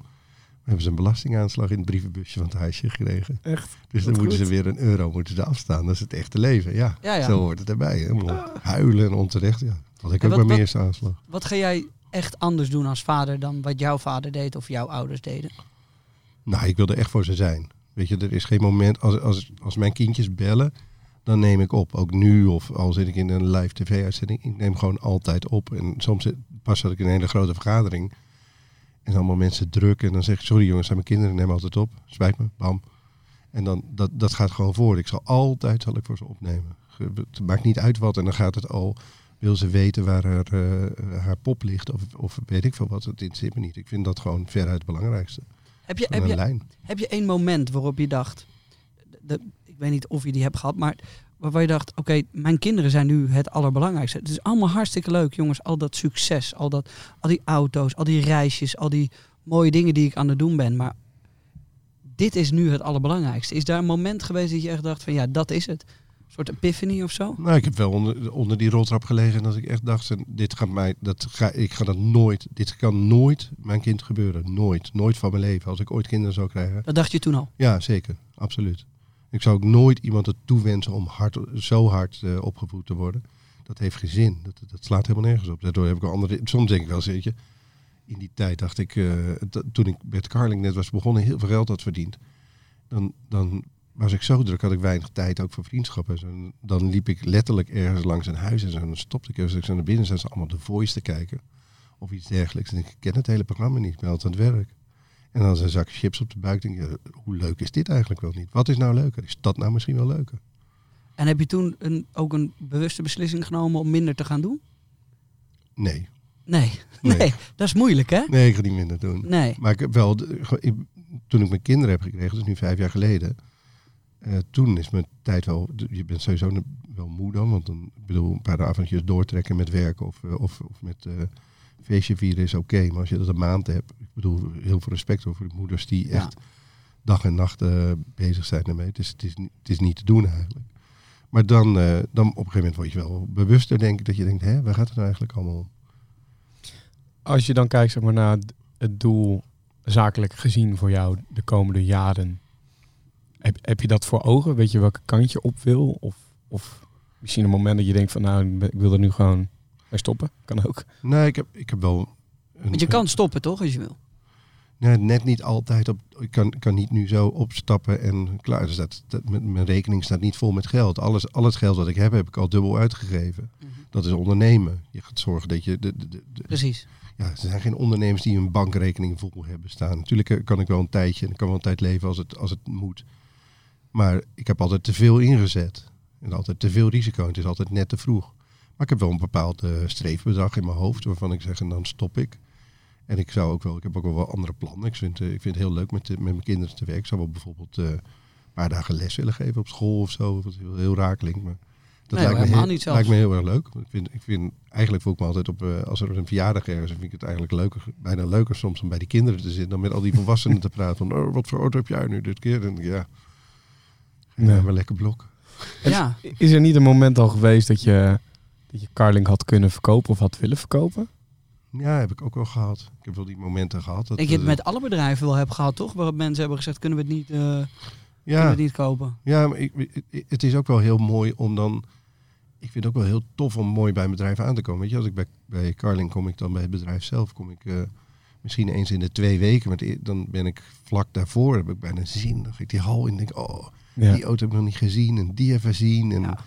Hebben ze een belastingaanslag in het brievenbusje van het huisje gekregen. Echt? Dus dan moeten ze weer een euro moeten ze afstaan. Dat is het echte leven. Ja, Ja, ja. zo hoort het erbij. Helemaal huilen en onterecht. Ja. Dat had ik En ook wat- bij mijn eerste aanslag. Wat ga jij echt anders doen als vader dan wat jouw vader deed of jouw ouders deden? Nou, ik wil er echt voor ze zijn. Weet je, er is geen moment, als, als, als mijn kindjes bellen, dan neem ik op. Ook nu of al zit ik in een live tv-uitzending, ik neem gewoon altijd op. En soms zit- pas zat ik in een hele grote vergadering en allemaal mensen druk. En dan zeg ik, sorry jongens, zijn mijn kinderen, neem altijd op. Spijt me, bam. En dan, dat, dat gaat gewoon voor. Ik zal altijd, zal ik voor ze opnemen. Het maakt niet uit wat en dan gaat het al, wil ze weten waar haar, eh, haar pop ligt of, of weet ik veel wat. Het interesseert me niet. Ik vind dat gewoon veruit het belangrijkste. Heb je, heb je, lijn. heb je één moment waarop je dacht, de, ik weet niet of je die hebt gehad, maar waarvan je dacht, oké, mijn kinderen zijn nu het allerbelangrijkste. Het is allemaal hartstikke leuk, jongens, al dat succes, al, dat, al die auto's, al die reisjes, al die mooie dingen die ik aan het doen ben, maar dit is nu het allerbelangrijkste. Is daar een moment geweest dat je echt dacht van, ja, dat is het? Een soort epiphany of zo? Nou, ik heb wel onder, onder die roltrap gelegen en dat ik echt dacht, dit gaat mij, dat ga, ik ga dat nooit, dit kan nooit mijn kind gebeuren. Nooit, nooit van mijn leven. Als ik ooit kinderen zou krijgen. Dat dacht je toen al. Ja, zeker. Absoluut. Ik zou ook nooit iemand het toewensen om hard, zo hard eh, opgevoed te worden. Dat heeft geen zin. Dat, dat slaat helemaal nergens op. Daardoor heb ik een andere. Soms denk ik wel eens, je. In die tijd dacht ik, dat- toen ik met Carling net was begonnen, heel veel geld had verdiend. Dan, dan was ik zo druk, had ik weinig tijd ook voor vriendschappen. en. En Dan liep ik letterlijk ergens langs een huis en zo. En dan stopte ik even, als ik naar binnen, zijn ze allemaal de voice te kijken. Of iets dergelijks. En ik ken het hele programma niet, altijd aan het werk. En dan is een zak chips op de buik. Denk je, hoe leuk is dit eigenlijk wel niet? Wat is nou leuker? Is dat nou misschien wel leuker? En heb je toen een, ook een bewuste beslissing genomen om minder te gaan doen? Nee. Nee, nee, Nee. dat is moeilijk hè? Nee, ik ga niet minder doen. Nee. Maar ik heb wel, toen ik mijn kinderen heb gekregen, dat is nu vijf jaar geleden. eh, toen is mijn tijd wel, je bent sowieso wel moe dan. Want dan, ik bedoel, een paar avondjes doortrekken met werk of, eh, of, of met eh, feestje vieren is oké. maar als je dat een maand hebt, bedoel, heel veel respect voor de moeders die Ja. echt dag en nacht eh, bezig zijn ermee. Het is, het, is, niet- het is niet te doen eigenlijk. Maar dan, eh, dan op een gegeven moment word je wel bewuster, denk ik, dat je denkt, hè, waar gaat het nou eigenlijk allemaal om? Als je dan kijkt zeg maar, naar het- doel zakelijk gezien voor jou de komende jaren. Heb, heb je dat voor ogen? Weet je welke kant je op wil? Of, of misschien een moment dat je denkt van nou, ik wil er nu gewoon bij stoppen. Kan ook. Nee, ik heb, ik heb wel... Een, Want je kan stoppen toch, als je wil? Nee, net niet altijd op. Ik kan, kan niet nu zo opstappen en klaar. Dus dat, dat, mijn mijn rekening staat niet vol met geld. Alles, al het geld dat ik heb, heb ik al dubbel uitgegeven. Dat is ondernemen. Je gaat zorgen dat je. De, de, de- Precies. ja, er zijn geen ondernemers die een bankrekening vol hebben staan. Natuurlijk eh, kan ik wel een tijdje en ik kan wel een tijd leven als het, als het moet. Maar ik heb altijd te veel ingezet. En altijd te veel risico. En het is altijd net te vroeg. Maar ik heb wel een bepaald eh, streefbedrag in mijn hoofd waarvan ik zeg en dan stop ik. En ik zou ook wel, ik heb ook wel wel andere plannen. Ik vind, eh, ik vind het heel leuk met, met mijn kinderen te werken. Ik zou wel bijvoorbeeld eh, een paar dagen les willen geven op school of zo. Wat heel, heel raar klinkt. Maar dat Nee, lijkt, me helemaal heel, niet lijkt me heel erg leuk. Ik vind, ik vind, eigenlijk voel ik me altijd op, eh, als er een verjaardag ergens is, vind ik het eigenlijk leuker, bijna leuker soms om bij die kinderen te zitten dan met al die volwassenen te praten. Van, oh, wat voor auto heb jij nu dit keer? En ja, Nee. ja maar lekker blok. Ja. Is er niet een moment al geweest dat je, dat je Carling had kunnen verkopen of had willen verkopen? Ja, heb ik ook wel gehad. Ik heb wel die momenten gehad. Dat, Ik je het met alle bedrijven wel heb gehad, toch? Waarop mensen hebben gezegd, kunnen we het niet, eh, kunnen we ja, het niet kopen? Ja, maar ik, het is ook wel heel mooi om dan. Ik vind het ook wel heel tof om mooi bij een bedrijf aan te komen. Weet je, als ik bij, bij Carling kom ik dan bij het bedrijf zelf, kom ik eh, misschien eens in de twee weken. Maar dan ben ik vlak daarvoor, heb ik bijna zin. Dan ga ik die hal in en denk, oh, Ja. die auto heb ik nog niet gezien en die even zien. En Ja.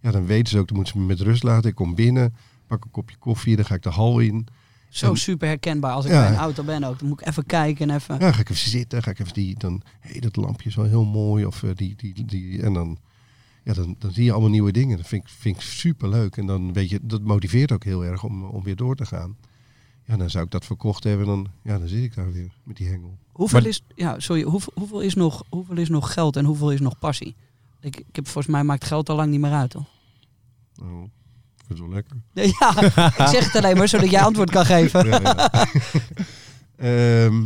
ja. dan weten ze ook, dan moeten ze me met rust laten. Ik kom binnen, pak een kopje koffie, dan ga ik de hal in. Zo En- super herkenbaar. Als ik Ja. bij een auto ben ook, dan moet ik even kijken en even... Ja, ga ik even zitten, ga ik even die, dan, hé, hey, dat lampje is wel heel mooi. Of eh, die, die, die, en dan, ja, dan, dan zie je allemaal nieuwe dingen. Dat vind ik, vind ik super leuk. En dan weet je, dat motiveert ook heel erg om, om weer door te gaan. Ja, dan zou ik dat verkocht hebben. Dan, ja, dan zit ik daar weer met die hengel. Hoeveel, Maar- is, ja, sorry, hoeveel, hoeveel, is nog, hoeveel is nog geld en hoeveel is nog passie? Ik, ik heb volgens mij maakt geld al lang niet meer uit, toch? Oh, wel lekker. Ja, ik zeg het alleen maar zodat jij antwoord kan geven. Ja, ja. Ehm,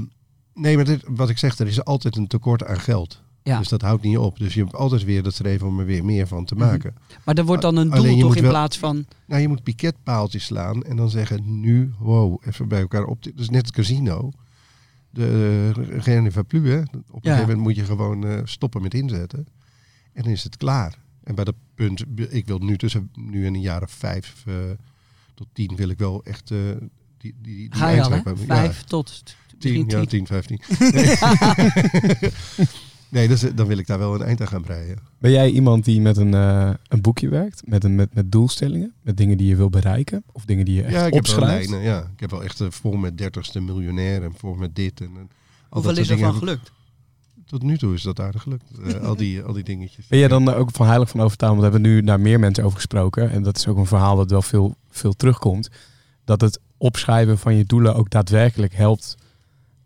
nee, maar dit, wat ik zeg, er is altijd een tekort aan geld. Ja. Dus dat houdt niet op. Dus je hebt altijd weer dat streven om er weer meer van te Mhm. maken. Maar er wordt dan een doel toch in wel- plaats van... Nou, je moet piketpaaltjes slaan en dan zeggen nu, wow, even bij elkaar op. Dat is net het casino. De uh, va plus, hè. Op een gegeven moment moet je gewoon eh, stoppen met inzetten. En dan is het klaar. En bij dat punt, ik wil nu tussen nu en een jaar of vijf eh, tot tien wil ik wel echt eh, die, die, die Ga je al, hè? eindstrijd hebben. Ja, Vijf tot tien, ja, tien. tien, vijftien. nee, dus, dan wil ik daar wel een eind aan gaan breien. Ben jij iemand die met een, eh, een boekje werkt? Met, een, met, met doelstellingen? Met dingen die je wil bereiken? Of dingen die je echt Ja, ik heb wel lijnen. Ja, ik heb wel echt eh, voor met dertigste miljonair en voor met dit. En, en Hoeveel dat is er van gelukt? Tot nu toe is dat aardig gelukt. Eh, al, die, al die dingetjes. Ben jij dan er ook van heilig van overtuigd? Want we hebben nu naar meer mensen over gesproken. En dat is ook een verhaal dat wel veel, veel terugkomt. Dat het opschrijven van je doelen ook daadwerkelijk helpt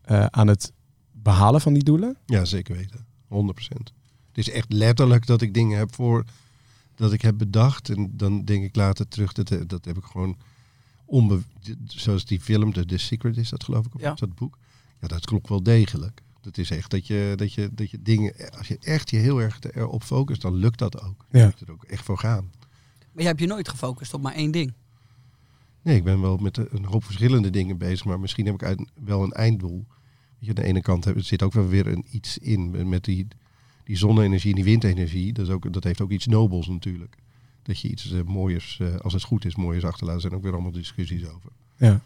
eh, aan het behalen van die doelen. Ja, zeker weten. 100%. Het is echt letterlijk dat ik dingen heb voor dat ik heb bedacht. En dan denk ik later terug, dat, eh, dat heb ik gewoon onbe zoals die film, The, The Secret is dat geloof ik, of Ja. is dat boek? Ja, dat klopt wel degelijk. Dat is echt dat je, dat je, dat je dingen, als je echt je heel erg erop focust, dan lukt dat ook. Ja. moet je er ook echt voor gaan. Maar jij hebt je nooit gefocust op maar één ding. Nee, ik ben wel met een hoop verschillende dingen bezig, maar misschien heb ik uit, wel een einddoel. Weet je, aan de ene kant heb- zit ook wel weer een iets in met die, die zonne-energie en die windenergie. Dat, is ook, dat heeft ook iets nobels natuurlijk. Dat je iets eh, mooiers, eh, als het goed is, mooiers achterlaat. Er zijn ook weer allemaal discussies over. Ja.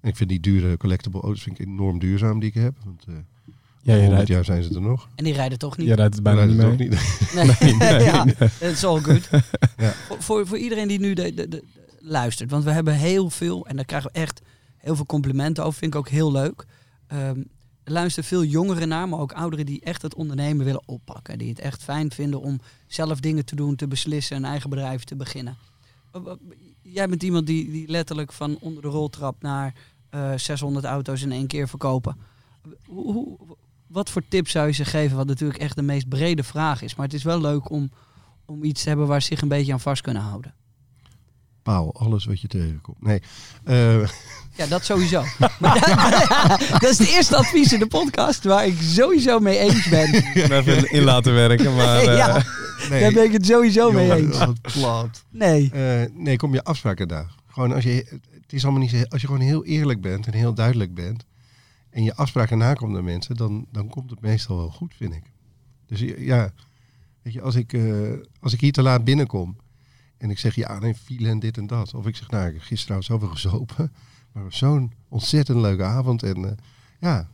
En ik vind die dure collectible auto's vind ik enorm duurzaam die ik heb. Want eh Ja, je 100 rijdt, jaar zijn ze er nog. En die rijden toch niet? je rijdt het bijna niet dat mee. is ook niet. Nee, Nee, nee, ja, is all good. Ja. voor, voor, voor iedereen die nu de, de, de- luistert, want we hebben heel veel, en daar krijgen we echt heel veel complimenten over, vind ik ook heel leuk. Ehm, er luisteren veel jongeren naar, maar ook ouderen die echt het ondernemen willen oppakken. Die het echt fijn vinden om zelf dingen te doen, te beslissen, een eigen bedrijf te beginnen. Jij bent iemand die, die letterlijk van onder de roltrap naar eh 600 auto's in één keer verkopen. Hoe, hoe, wat voor tips zou je ze geven? Wat natuurlijk echt de meest brede vraag is. Maar het is wel leuk om, om iets te hebben waar ze zich een beetje aan vast kunnen houden. Paal, alles wat je tegenkomt. Nee, eh, Ja, dat sowieso. Maar dat, dat is het eerste advies in de podcast waar ik sowieso mee eens ben. Even in laten werken. Maar, eh, ja, nee. daar ben ik het sowieso mee eens. wat plat. Nee. Eh, nee, kom je afspraken daar. Gewoon als je, het is allemaal niet zo, als je gewoon heel eerlijk bent en heel duidelijk bent en je afspraken nakomt naar mensen, dan, dan komt het meestal wel goed, vind ik. Dus ja, weet je, als ik, eh, als ik hier te laat binnenkom en ik zeg ja, nee, file en dit en dat, of ik zeg nou, ik heb gisteren zoveel gezopen, maar zo'n ontzettend leuke avond en eh, ja,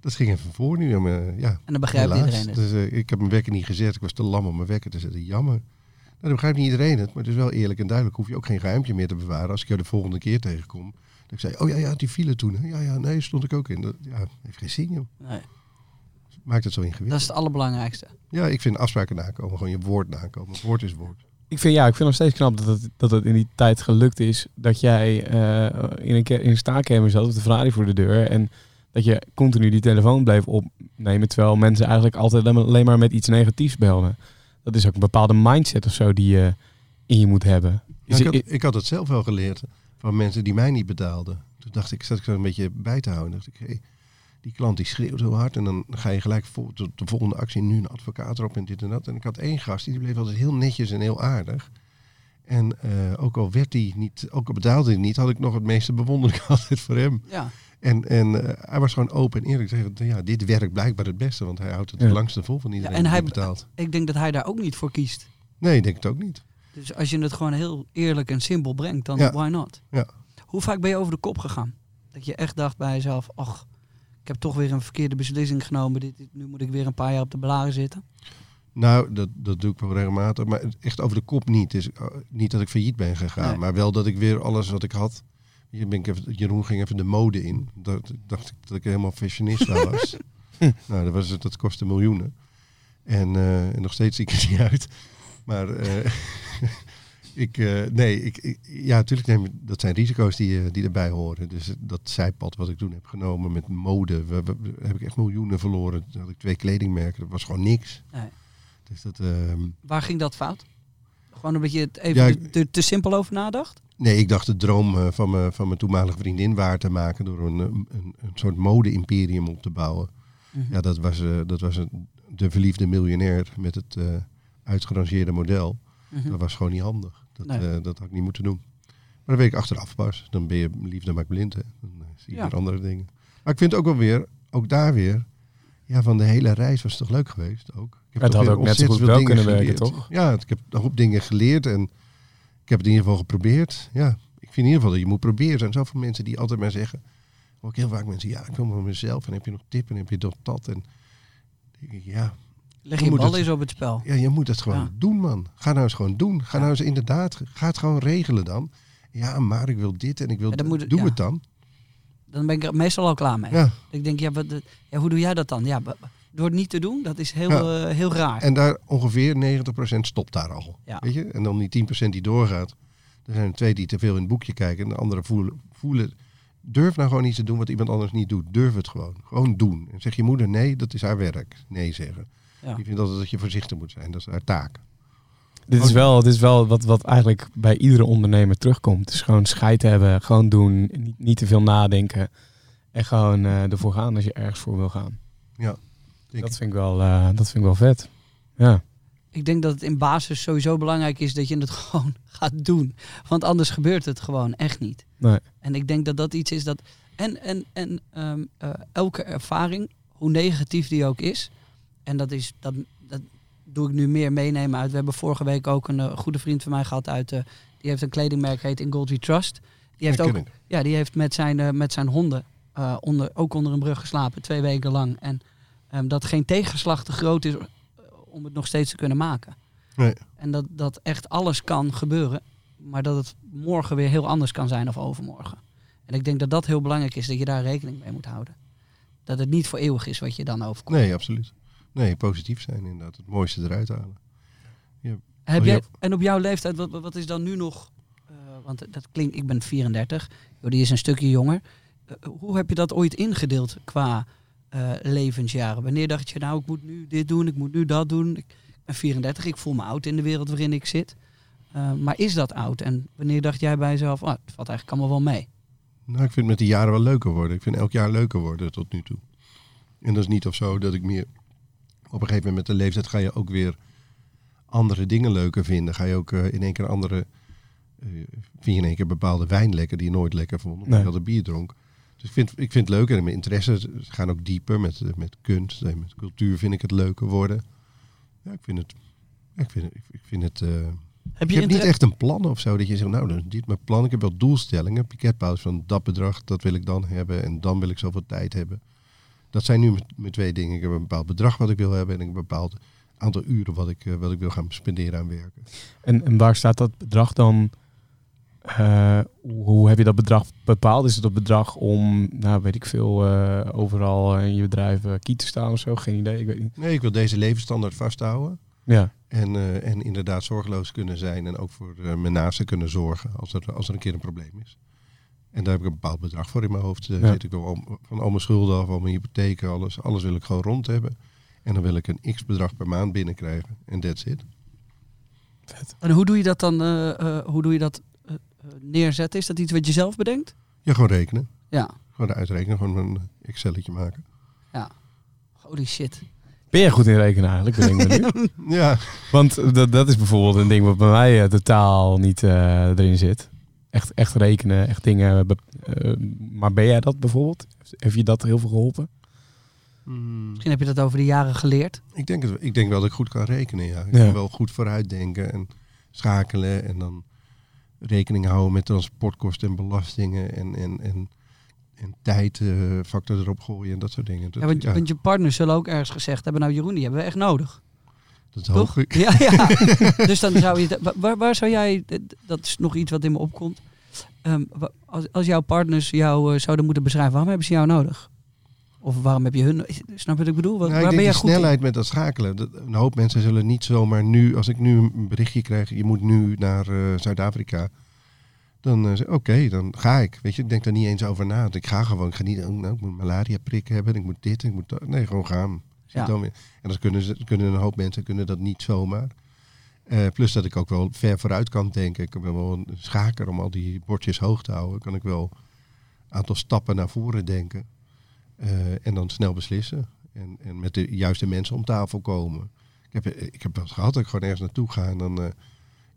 dat ging even voor nu. En, ja, En dan begrijpt helaas. iedereen het. Dus, eh, ik heb mijn wekker niet gezet, ik was te lam om mijn wekker te zetten, jammer. Nou, dat begrijpt niet iedereen het, maar het is wel eerlijk en duidelijk. Hoef je ook geen geheimtje meer te bewaren. Als ik jou de volgende keer tegenkom, dat ik zei, oh ja, ja, die file toen. hè. Ja, ja, nee, stond ik ook in. Dat ja, heeft geen zin, joh. Nee, Maakt het zo dat ingewikkeld. is het allerbelangrijkste. Ja, ik vind afspraken nakomen, gewoon je woord nakomen. Woord is woord. Ik vind, ja, ik vind nog steeds knap dat het, dat het in die tijd gelukt is dat jij eh, in, een, in een staakkamer zat, of de Ferrari voor de deur. En dat je continu die telefoon bleef opnemen, terwijl mensen eigenlijk altijd alleen maar met iets negatiefs belden. Dat is ook een bepaalde mindset of zo die je in je moet hebben. Is Nou, ik, had, ik had het zelf wel geleerd van mensen die mij niet betaalden. Toen dacht ik, zat ik zo een beetje bij te houden. dacht ik, hey, die klant die schreeuwt heel hard en dan ga je gelijk voor tot de volgende actie nu een advocaat erop en dit en dat. En ik had één gast, die bleef altijd heel netjes en heel aardig. En eh, ook al werd hij niet, ook al betaalde hij niet, had ik nog het meeste bewondering altijd voor hem. Ja, En, en eh, hij was gewoon open en eerlijk. Zeggen, ja, dit werkt blijkbaar het beste, want hij houdt het Ja. langste vol van iedereen en die hij- betaalt. ik denk dat hij daar ook niet voor kiest. Nee, ik denk het ook niet. Dus als je het gewoon heel eerlijk en simpel brengt, dan Ja. why not? Ja. Hoe vaak ben je over de kop gegaan? Dat je echt dacht bij jezelf, ach, ik heb toch weer een verkeerde beslissing genomen. Dit, dit- nu moet ik weer een paar jaar op de blaren zitten. Nou, dat, dat doe ik wel regelmatig. Maar echt over de kop niet. Dus, eh, niet dat ik failliet ben gegaan. Nee. Maar wel dat ik weer alles wat ik had. Hier ben ik even, Jeroen ging even de mode in. Dat dacht ik dat ik helemaal fashionista was. nou, dat, was, dat kostte miljoenen. En, eh, en nog steeds zie ik er niet uit. Maar eh, Ik, eh, nee, ik, ik- ja, natuurlijk neem, dat zijn risico's die, eh, die erbij horen. Dus dat zijpad wat ik toen heb genomen met mode, we, we- heb ik echt miljoenen verloren. Toen had ik twee kledingmerken, dat was gewoon niks. Nee. Dus dat, ehm, Waar ging dat fout? Gewoon omdat je het even Ja, te, te, simpel over nadacht? nee, ik dacht de droom van, mijn, van mijn toenmalige vriendin waar te maken door een, een, een, soort mode-imperium op te bouwen. Mhm. Ja, dat was, dat was een, de verliefde miljonair met het uitgerangeerde model. Mhm. Dat was gewoon niet handig. Dat, Nee. eh, dat had ik niet moeten doen. Maar dan weet ik achteraf pas. Dan ben je liefde maakt blind. Hè. Dan eh, zie je Ja. weer andere dingen. Maar ik vind het ook wel weer, ook daar weer, ja, van de hele reis was het toch leuk geweest ook. Ik heb Het had ook net zo goed veel wel dingen kunnen werken, geleerd. toch? Ja, ik heb een hoop dingen geleerd en ik heb het in ieder geval geprobeerd. Ja, ik vind in ieder geval dat je moet proberen. Er zijn zoveel mensen die altijd maar zeggen, hoor ik heel vaak mensen, ja, ik wil maar mezelf en heb je nog tip en heb je dat, dat. En denk ik, ja, Leg Je je bal eens op het spel. ja, je moet het gewoon Ja. doen, man. Ga nou eens gewoon doen. Ga nou eens inderdaad, ga het gewoon regelen dan. Ja, maar ik wil dit en ik wil Ja, dan dat. moet Doe het dan. Dan ben ik er meestal al klaar mee. Ik denk, ja, wat, ja, hoe doe jij dat dan? Ja, door het niet te doen, dat is heel, eh, heel raar. En daar ongeveer 90% stopt daar al. Weet je? En dan die 10% die doorgaat. Er zijn er twee die te veel in het boekje kijken en de anderen voelen, voelen. Durf nou gewoon iets te doen wat iemand anders niet doet. Durf het gewoon. Gewoon doen. En zeg je moeder nee, dat is haar werk. Nee zeggen. Ja. Die vindt altijd dat je voorzichtig moet zijn. Dat is haar taak. Dit is wel, dit is wel wat, wat eigenlijk bij iedere ondernemer terugkomt. Dus gewoon scheid hebben, gewoon doen, niet, niet te veel nadenken. En gewoon eh, ervoor gaan als je ergens voor wil gaan. Denk Dat ik. vind ik wel, eh, dat vind ik wel vet. Ja. Ik denk dat het in basis sowieso belangrijk is dat je het gewoon gaat doen. Want anders gebeurt het gewoon echt niet. Nee. En ik denk dat dat iets is dat. En, en, en ehm, eh, elke ervaring, hoe negatief die ook is. En dat is. Dat, dat doe ik nu meer meenemen uit. We hebben vorige week ook een eh, goede vriend van mij gehad uit. eh, die heeft een kledingmerk heet In Gold We Trust. Die heeft ook. Ja, die heeft met zijn, eh, met zijn honden onder, ook onder een brug geslapen, twee weken lang. En ehm, dat geen tegenslag te groot is om het nog steeds te kunnen maken. Nee. En dat, dat echt alles kan gebeuren, maar dat het morgen weer heel anders kan zijn of overmorgen. En ik denk dat dat heel belangrijk is, dat je daar rekening mee moet houden. Dat het niet voor eeuwig is wat je dan overkomt. Nee, absoluut. Nee, positief zijn inderdaad. Het mooiste eruit halen. Heb Oh, jij, ja. en op jouw leeftijd, wat, wat is dan nu nog? eh, want dat klinkt, ik ben 34, joh, die is een stukje jonger. Eh, hoe heb je dat ooit ingedeeld qua eh, levensjaren? Wanneer dacht je, nou, ik moet nu dit doen, ik moet nu dat doen? Ik ben 34, ik voel me oud in de wereld waarin ik zit. Maar is dat oud? En wanneer dacht jij bij jezelf, oh, het valt eigenlijk allemaal wel mee? Nou, ik vind het met de jaren wel leuker worden. Ik vind elk jaar leuker worden tot nu toe. En dat is niet of zo dat ik meer... Op een gegeven moment met de leeftijd ga je ook weer andere dingen leuker vinden. Ga je ook eh, in één keer andere... eh, vind je in één keer bepaalde wijn lekker die je nooit lekker vond. Omdat Nee. je bier dronk. Dus ik vind, ik vind het leuker. En mijn interesses gaan ook dieper met, eh, met kunst. En met cultuur vind ik het leuker worden. Ja, ik vind het... Ik vind het... Ik vind het Heb je je hebt niet echt een plan of zo. Dat je zegt, nou, dat is dit mijn plan. Ik heb wel doelstellingen, piketpauze van dat bedrag, dat wil ik dan hebben. En dan wil ik zoveel tijd hebben. Dat zijn nu mijn- twee dingen. Ik heb een bepaald bedrag wat ik wil hebben. En een bepaald aantal uren wat ik, eh, wat ik wil gaan spenderen aan werken. En, en waar staat dat bedrag dan? eh, hoe, heb je dat bedrag bepaald? Is het dat bedrag om, nou weet ik veel, eh, overal in je bedrijf uh, kiet te staan of zo? Geen idee, ik weet niet. Nee, ik wil deze levensstandaard vasthouden. Ja, En, en inderdaad zorgeloos kunnen zijn. En ook voor mijn naasten kunnen zorgen als er, als er een keer een probleem is. En daar heb ik een bepaald bedrag voor in mijn hoofd. Daar Ja. zit ik wel om- van al mijn schulden af, al mijn hypotheken, alles. Alles wil ik gewoon rond hebben. En dan wil ik een x bedrag per maand binnenkrijgen. En that's it. En hoe doe je dat dan, eh, eh, hoe doe je dat eh, neerzetten? Is dat iets wat je zelf bedenkt? Ja, gewoon rekenen. Ja. Gewoon uitrekenen, gewoon een Excelletje maken. Holy shit. ben je goed in rekenen eigenlijk? bedenk ik me nu? Ja, Want dat, dat is bijvoorbeeld een ding wat bij mij totaal niet eh, erin zit. Echt, echt rekenen, echt dingen. be- eh, maar ben jij dat bijvoorbeeld? Heeft je dat heel veel geholpen? Misschien heb je dat over de jaren geleerd. ik denk, het, ik denk wel dat ik goed kan rekenen. Ja. Ik Ja. kan wel goed vooruitdenken en schakelen. En dan rekening houden met transportkosten en belastingen. En, en, en, en tijdfactor erop gooien en dat soort dingen. Dat, Ja, want, ja, want je partners zullen ook ergens gezegd hebben, nou Jeroen, die hebben we echt nodig. Dat hoop ik. Ja, ja. dus dan zou je, wa- waar, waar zou jij, dat is nog iets wat in me opkomt. Ehm, als, als jouw partners jou eh, zouden moeten beschrijven, waarom hebben ze jou nodig? Of waarom heb je hun... Snap je wat ik bedoel? Waar, Nou, waar ik ben je goed snelheid met dat schakelen. Dat, een hoop mensen zullen niet zomaar nu, als ik nu een berichtje krijg, je moet nu naar eh, Zuid-Afrika. Dan uh, oké, dan ga ik. Weet je, ik denk daar niet eens over na. Ik ga gewoon. Ik ga niet, oh, nou, ik moet malaria prik hebben. Ik moet dit, ik moet dat. Nee, gewoon gaan. Ja. dan weer. En dan kunnen, ze, kunnen een hoop mensen kunnen dat niet zomaar. Eh, plus dat ik ook wel ver vooruit kan denken. Ik ben wel een schaker om al die bordjes hoog te houden. Kan ik wel een aantal stappen naar voren denken. Eh, en dan snel beslissen. En, en met de juiste mensen om tafel komen. Ik heb, ik heb wel eens gehad dat ik gewoon ergens naartoe ga en dan... eh,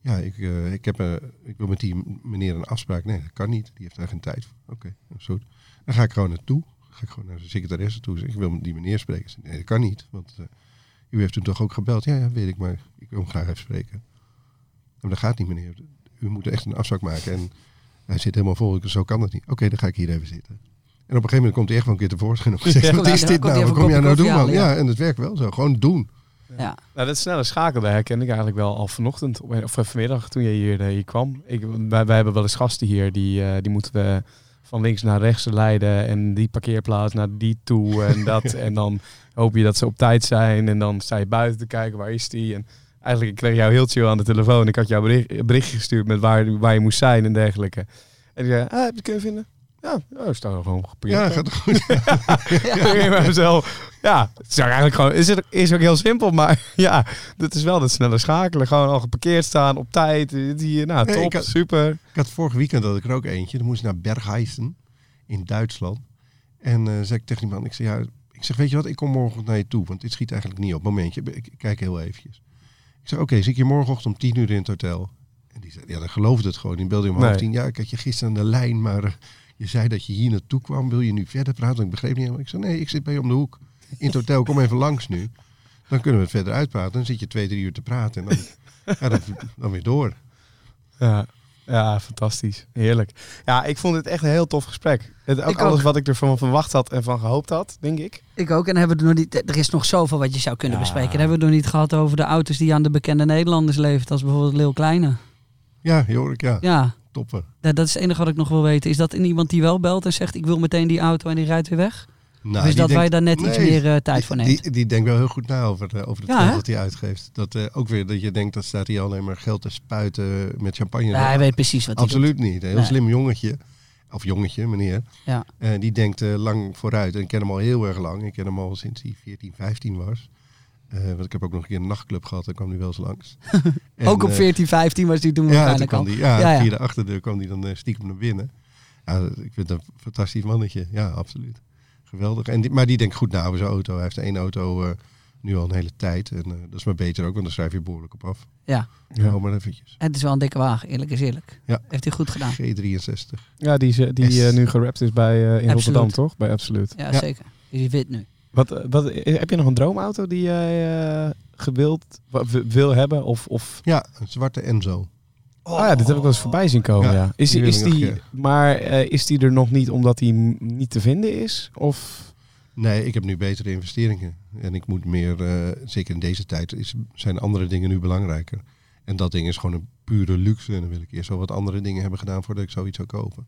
ja, ik, ik, heb, eh, ik wil met die meneer een afspraak. Nee, dat kan niet. Die heeft daar geen tijd voor. Oké, dat is goed. Dan ga ik gewoon naartoe. Ga ik gewoon naar de secretaresse toe. Zeg, ik wil met die meneer spreken. Zeg, Nee, dat kan niet. Want eh, u heeft toen toch ook gebeld. Ja, ja, weet ik, maar ik wil hem graag even spreken. Maar dat gaat niet, meneer. U moet echt een afspraak maken. En hij zit helemaal vol. Ik zeg, Zo kan het niet. Oké, dan ga ik hier even zitten. En op een gegeven moment komt hij echt wel een keer tevoorschijn. En zegt, Ja, wat is dit nou? Wat kom jij nou doen, man? Ja, en het werkt wel zo. Gewoon doen. Ja. Nou, dat snelle schakelen herken ik eigenlijk wel al vanochtend, of vanmiddag toen je hier, eh, hier kwam. Ik, wij, wij hebben wel eens gasten hier, die, eh, die moeten we van links naar rechts leiden en die parkeerplaats naar die toe en dat. en dan hoop je dat ze op tijd zijn en dan sta je buiten te kijken, waar is die? En eigenlijk ik kreeg jou heel chill aan de telefoon. Ik had jou bericht, berichtje gestuurd met waar, waar je moest zijn en dergelijke. En ik zei, ah, heb je het kunnen vinden? Ja, oh, sta er gewoon geparkeerd. Ja, gaat goed. Ja. mezelf. Ja, het is eigenlijk gewoon, is, het, is ook heel simpel, maar ja, dat is wel dat snelle schakelen. Gewoon al geparkeerd staan op tijd. Die, nou, Nee, top, ik had- super. Ik had vorig weekend had ik er ook eentje. Dan moest ik naar Bergheisen in Duitsland. En eh zei ik tegen die man, ik zeg, ja, ik zeg, weet je wat, ik kom morgen naar je toe. Want dit schiet eigenlijk niet op. Momentje, ik, kijk heel eventjes. Ik zeg, oké, zie ik je morgenochtend om tien uur in het hotel. En die zei, ja, dan geloofde het gewoon. Die belde om half Nee. tien. Ja, ik had je gisteren aan de lijn, maar eh, je zei dat je hier naartoe kwam. Wil je nu verder praten? Ik begreep niet helemaal. Ik zei, nee, ik zit bij je om de hoek. In het hotel, kom even langs nu. Dan kunnen we het verder uitpraten. Dan zit je twee, drie uur te praten. En dan, ja, dan, dan weer door. Ja. ja, fantastisch. Heerlijk. Ja, ik vond het echt een heel tof gesprek. Het, ook Ik alles ook. wat ik ervan verwacht had en van gehoopt had, denk ik. Ik ook. En hebben we nog niet, er is nog zoveel wat je zou kunnen Ja. bespreken. Dan hebben we het nog niet gehad over de auto's die aan de bekende Nederlanders leeft. Als bijvoorbeeld Leeuw Kleine. Ja, Jorik, ja. Ja, Dat, dat is het enige wat ik nog wil weten. Is dat in iemand die wel belt en zegt ik wil meteen die auto en die rijdt weer weg? Nou, die dat denkt- daar net iets meer eh, tijd voor neemt? Die, die denkt wel heel goed na over, eh, over het Ja, geld dat hij uitgeeft. Dat eh, ook weer dat je denkt dat staat hij alleen maar geld te spuiten met champagne. ja, hij weet precies wat hij Absoluut niet. Een heel Nee. slim jongetje. Of jongetje, meneer. Ja. Die denkt lang vooruit. En ik ken hem al heel erg lang. Ik ken hem al sinds hij 14, 15 was. Eh, want ik heb ook nog een keer een nachtclub gehad. Daar kwam hij wel eens langs. En, ook op eh, 14, 15 was hij toen ja, toen kwam die, ja, Ja, ja. via de achterdeur kwam hij dan eh, stiekem naar binnen. Ja, ik vind het een fantastisch mannetje. Ja, absoluut. Geweldig. En die, maar die denkt goed na over zijn auto. Hij heeft één auto eh, nu al een hele tijd. En eh, dat is maar beter ook, want dan schrijf je behoorlijk op af. Ja. Ja. Maar eventjes. En het is wel een dikke wagen, eerlijk is eerlijk. Ja. Heeft hij goed gedaan. G63. Ja, die, is, die eh, nu gerapt is bij, eh, in. Rotterdam, toch? Bij Absoluut. Ja, Ja. zeker. Die is wit nu. Wat, wat, heb je nog een droomauto die jij eh, gewild wil hebben? Of, of Ja, een zwarte Enzo. Oh ja, dit heb ik wel eens voorbij zien komen. Ja, Ja, Is die, is die, maar eh, is die er nog niet omdat die niet te vinden is? Of Nee, ik heb nu betere investeringen. En ik moet meer, eh, zeker in deze tijd, is, zijn andere dingen nu belangrijker. En dat ding is gewoon een pure luxe. En dan wil ik eerst wel wat andere dingen hebben gedaan voordat ik zoiets zou kopen.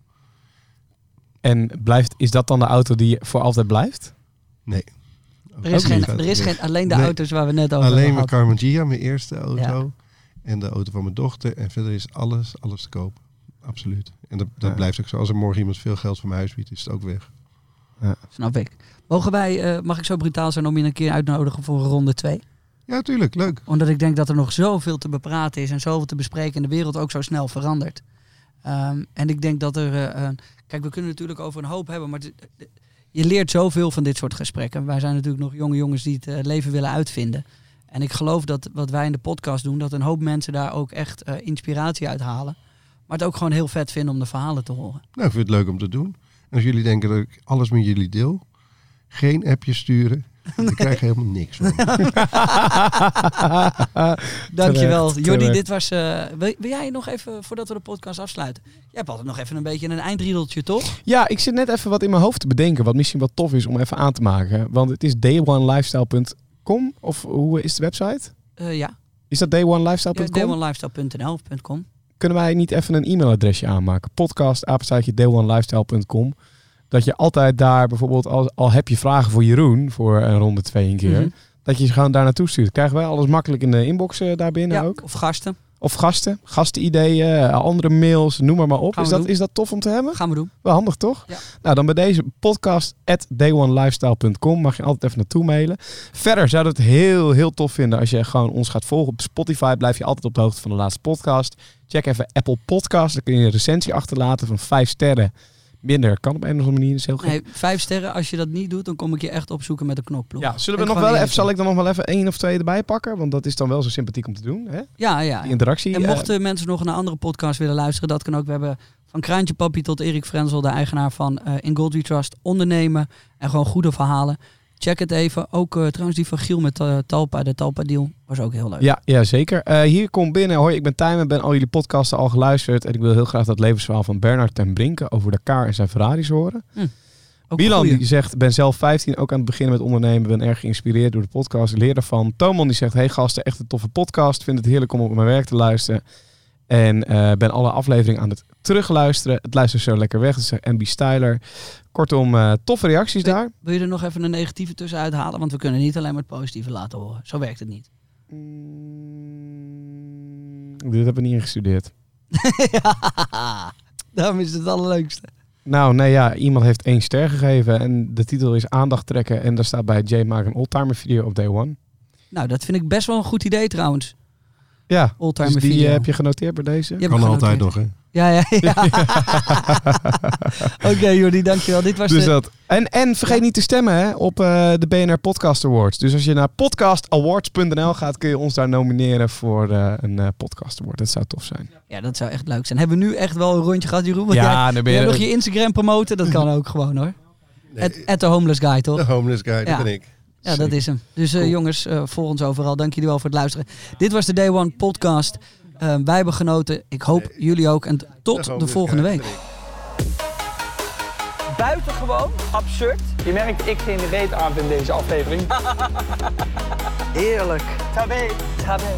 en blijft, is dat dan de auto die voor altijd blijft? Nee. Er is, geen, er is geen, alleen de Nee. auto's waar we net over Alleen hebben mijn gehad. Carmen Gia, mijn eerste auto. En de auto van mijn dochter. En verder is alles, alles te koop. Absoluut. En dat, dat Ja. blijft ook zo. Als er morgen iemand veel geld voor mijn huis biedt, is het ook weg. Snap ik. Mogen wij, eh, mag ik zo brutaal zijn om je een keer uitnodigen voor ronde 2? Ja, tuurlijk. Leuk. Omdat ik denk dat er nog zoveel te bepraten is en zoveel te bespreken en de wereld ook zo snel verandert. Ehm, en ik denk dat er. eh, kijk, we kunnen natuurlijk over een hoop hebben, maar het- je leert zoveel van dit soort gesprekken. Wij zijn natuurlijk nog jonge jongens die het eh, leven willen uitvinden. En ik geloof dat wat wij in de podcast doen, dat een hoop mensen daar ook echt eh, inspiratie uit halen. Maar het ook gewoon heel vet vinden om de verhalen te horen. Nou, ik vind het leuk om te doen. En als jullie denken dat ik alles met jullie deel, geen appje sturen. Dan krijg je helemaal niks van. Dankjewel. Terecht, Jordi, terecht. dit was... eh, wil, wil jij nog even, voordat we de podcast afsluiten? Jij hebt altijd nog even een beetje een eindriedeltje, toch? Ja, ik zit net even wat in mijn hoofd te bedenken, wat misschien wel tof is om even aan te maken. Want het is dayonelifestyle.com of hoe is de website? Eh, ja. Is dat dayonelifestyle.com? dayonelifestyle.nl.com Kunnen wij niet even een e-mailadresje aanmaken? Podcast, apenstaartje, dayonelifestyle.com. dat je altijd daar bijvoorbeeld, al, al heb je vragen voor Jeroen voor een ronde twee een keer, Mhm. dat je ze gewoon daar naartoe stuurt. Krijgen wij alles makkelijk in de inbox eh, daarbinnen Ja, ook? Of gasten. Of gasten, gastenideeën, eh, andere mails, noem maar maar op. Is dat, doen. is dat tof om te hebben? Gaan we doen. Wel handig, toch? Ja. Nou, dan bij deze podcast at dayonelifestyle.com mag je altijd even naartoe mailen. Verder zouden we het heel, heel tof vinden als je gewoon ons gaat volgen op Spotify. Blijf je altijd op de hoogte van de laatste podcast. Check even Apple Podcast. Daar kun je een recensie achterlaten van vijf sterren. Minder kan op een of andere manier. Is heel. Nee, vijf sterren. Als je dat niet doet, dan kom ik je echt opzoeken met een knokploeg. Ja, zullen we En nog wel even, zal ik dan nog wel even één of twee erbij pakken? Want dat is dan wel zo sympathiek om te doen. Hè? Ja, ja. Die interactie. En eh, mochten mensen nog naar andere podcasts willen luisteren, dat kan ook. We hebben van Kraantje Papi tot Erik Frenzel, de eigenaar van eh In Gold We Trust, ondernemen en gewoon goede verhalen. Check het even. Ook eh, trouwens die van Giel met eh, Talpa, de Talpa deal, was ook heel leuk. Ja, ja zeker. Eh, hier komt binnen. Hoi, ik ben Tijmen, ben al jullie podcasten al geluisterd. En ik wil heel graag dat levensverhaal van Bernard ten Brinke over Dakar en zijn Ferraris horen. Ook een Milan die zegt, ben zelf 15, ook aan het beginnen met ondernemen. Ben erg geïnspireerd door de podcast, leer daarvan. Toman die zegt, hey gasten, echt een toffe podcast. Vind het heerlijk om op mijn werk te luisteren. En ben alle afleveringen aan het terugluisteren. Het luistert zo lekker weg. Dat zegt MB Styler. Kortom, eh, toffe reacties Wil- daar. Wil je er nog even een negatieve tussen uithalen? Want we kunnen niet alleen maar het positieve laten horen. Zo werkt het niet. Dit hebben we niet ingestudeerd. ja, daarom is het het allerleukste. Nou, nee, ja, iemand heeft één ster gegeven en de titel is aandacht trekken. En daar staat bij Jay maak een oldtimer video op day one. Nou, dat vind ik best wel een goed idee trouwens. Ja, Oldtimer dus die video. eh, heb je genoteerd bij deze? Kan altijd nog, hè? Ja, ja, ja. Oké, Jordi, dankjewel. Dit was Dus de... dat. En, en vergeet niet te stemmen hè, op eh, de BNR Podcast Awards. Dus als je naar podcastawards.nl gaat, kun je ons daar nomineren voor eh, een eh, podcast award. Dat zou tof zijn. Ja, dat zou echt leuk zijn. Hebben we nu echt wel een rondje gehad, Jeroen? Want Ja, jij, dan ben je- jij nog je Instagram promoten? Dat kan ook gewoon hoor. At, at the homeless guy, toch? De homeless guy, Ja. dat ben ik. Ja, dat is hem. Dus jongens, eh volg ons overal. Dank jullie wel voor het luisteren. Dit was de Day One podcast. Eh, wij hebben genoten. Ik hoop jullie ook. En tot de volgende week. Buitengewoon absurd. Je merkt, ik geen reet aan in deze aflevering. Heerlijk. Tabé. Tabé.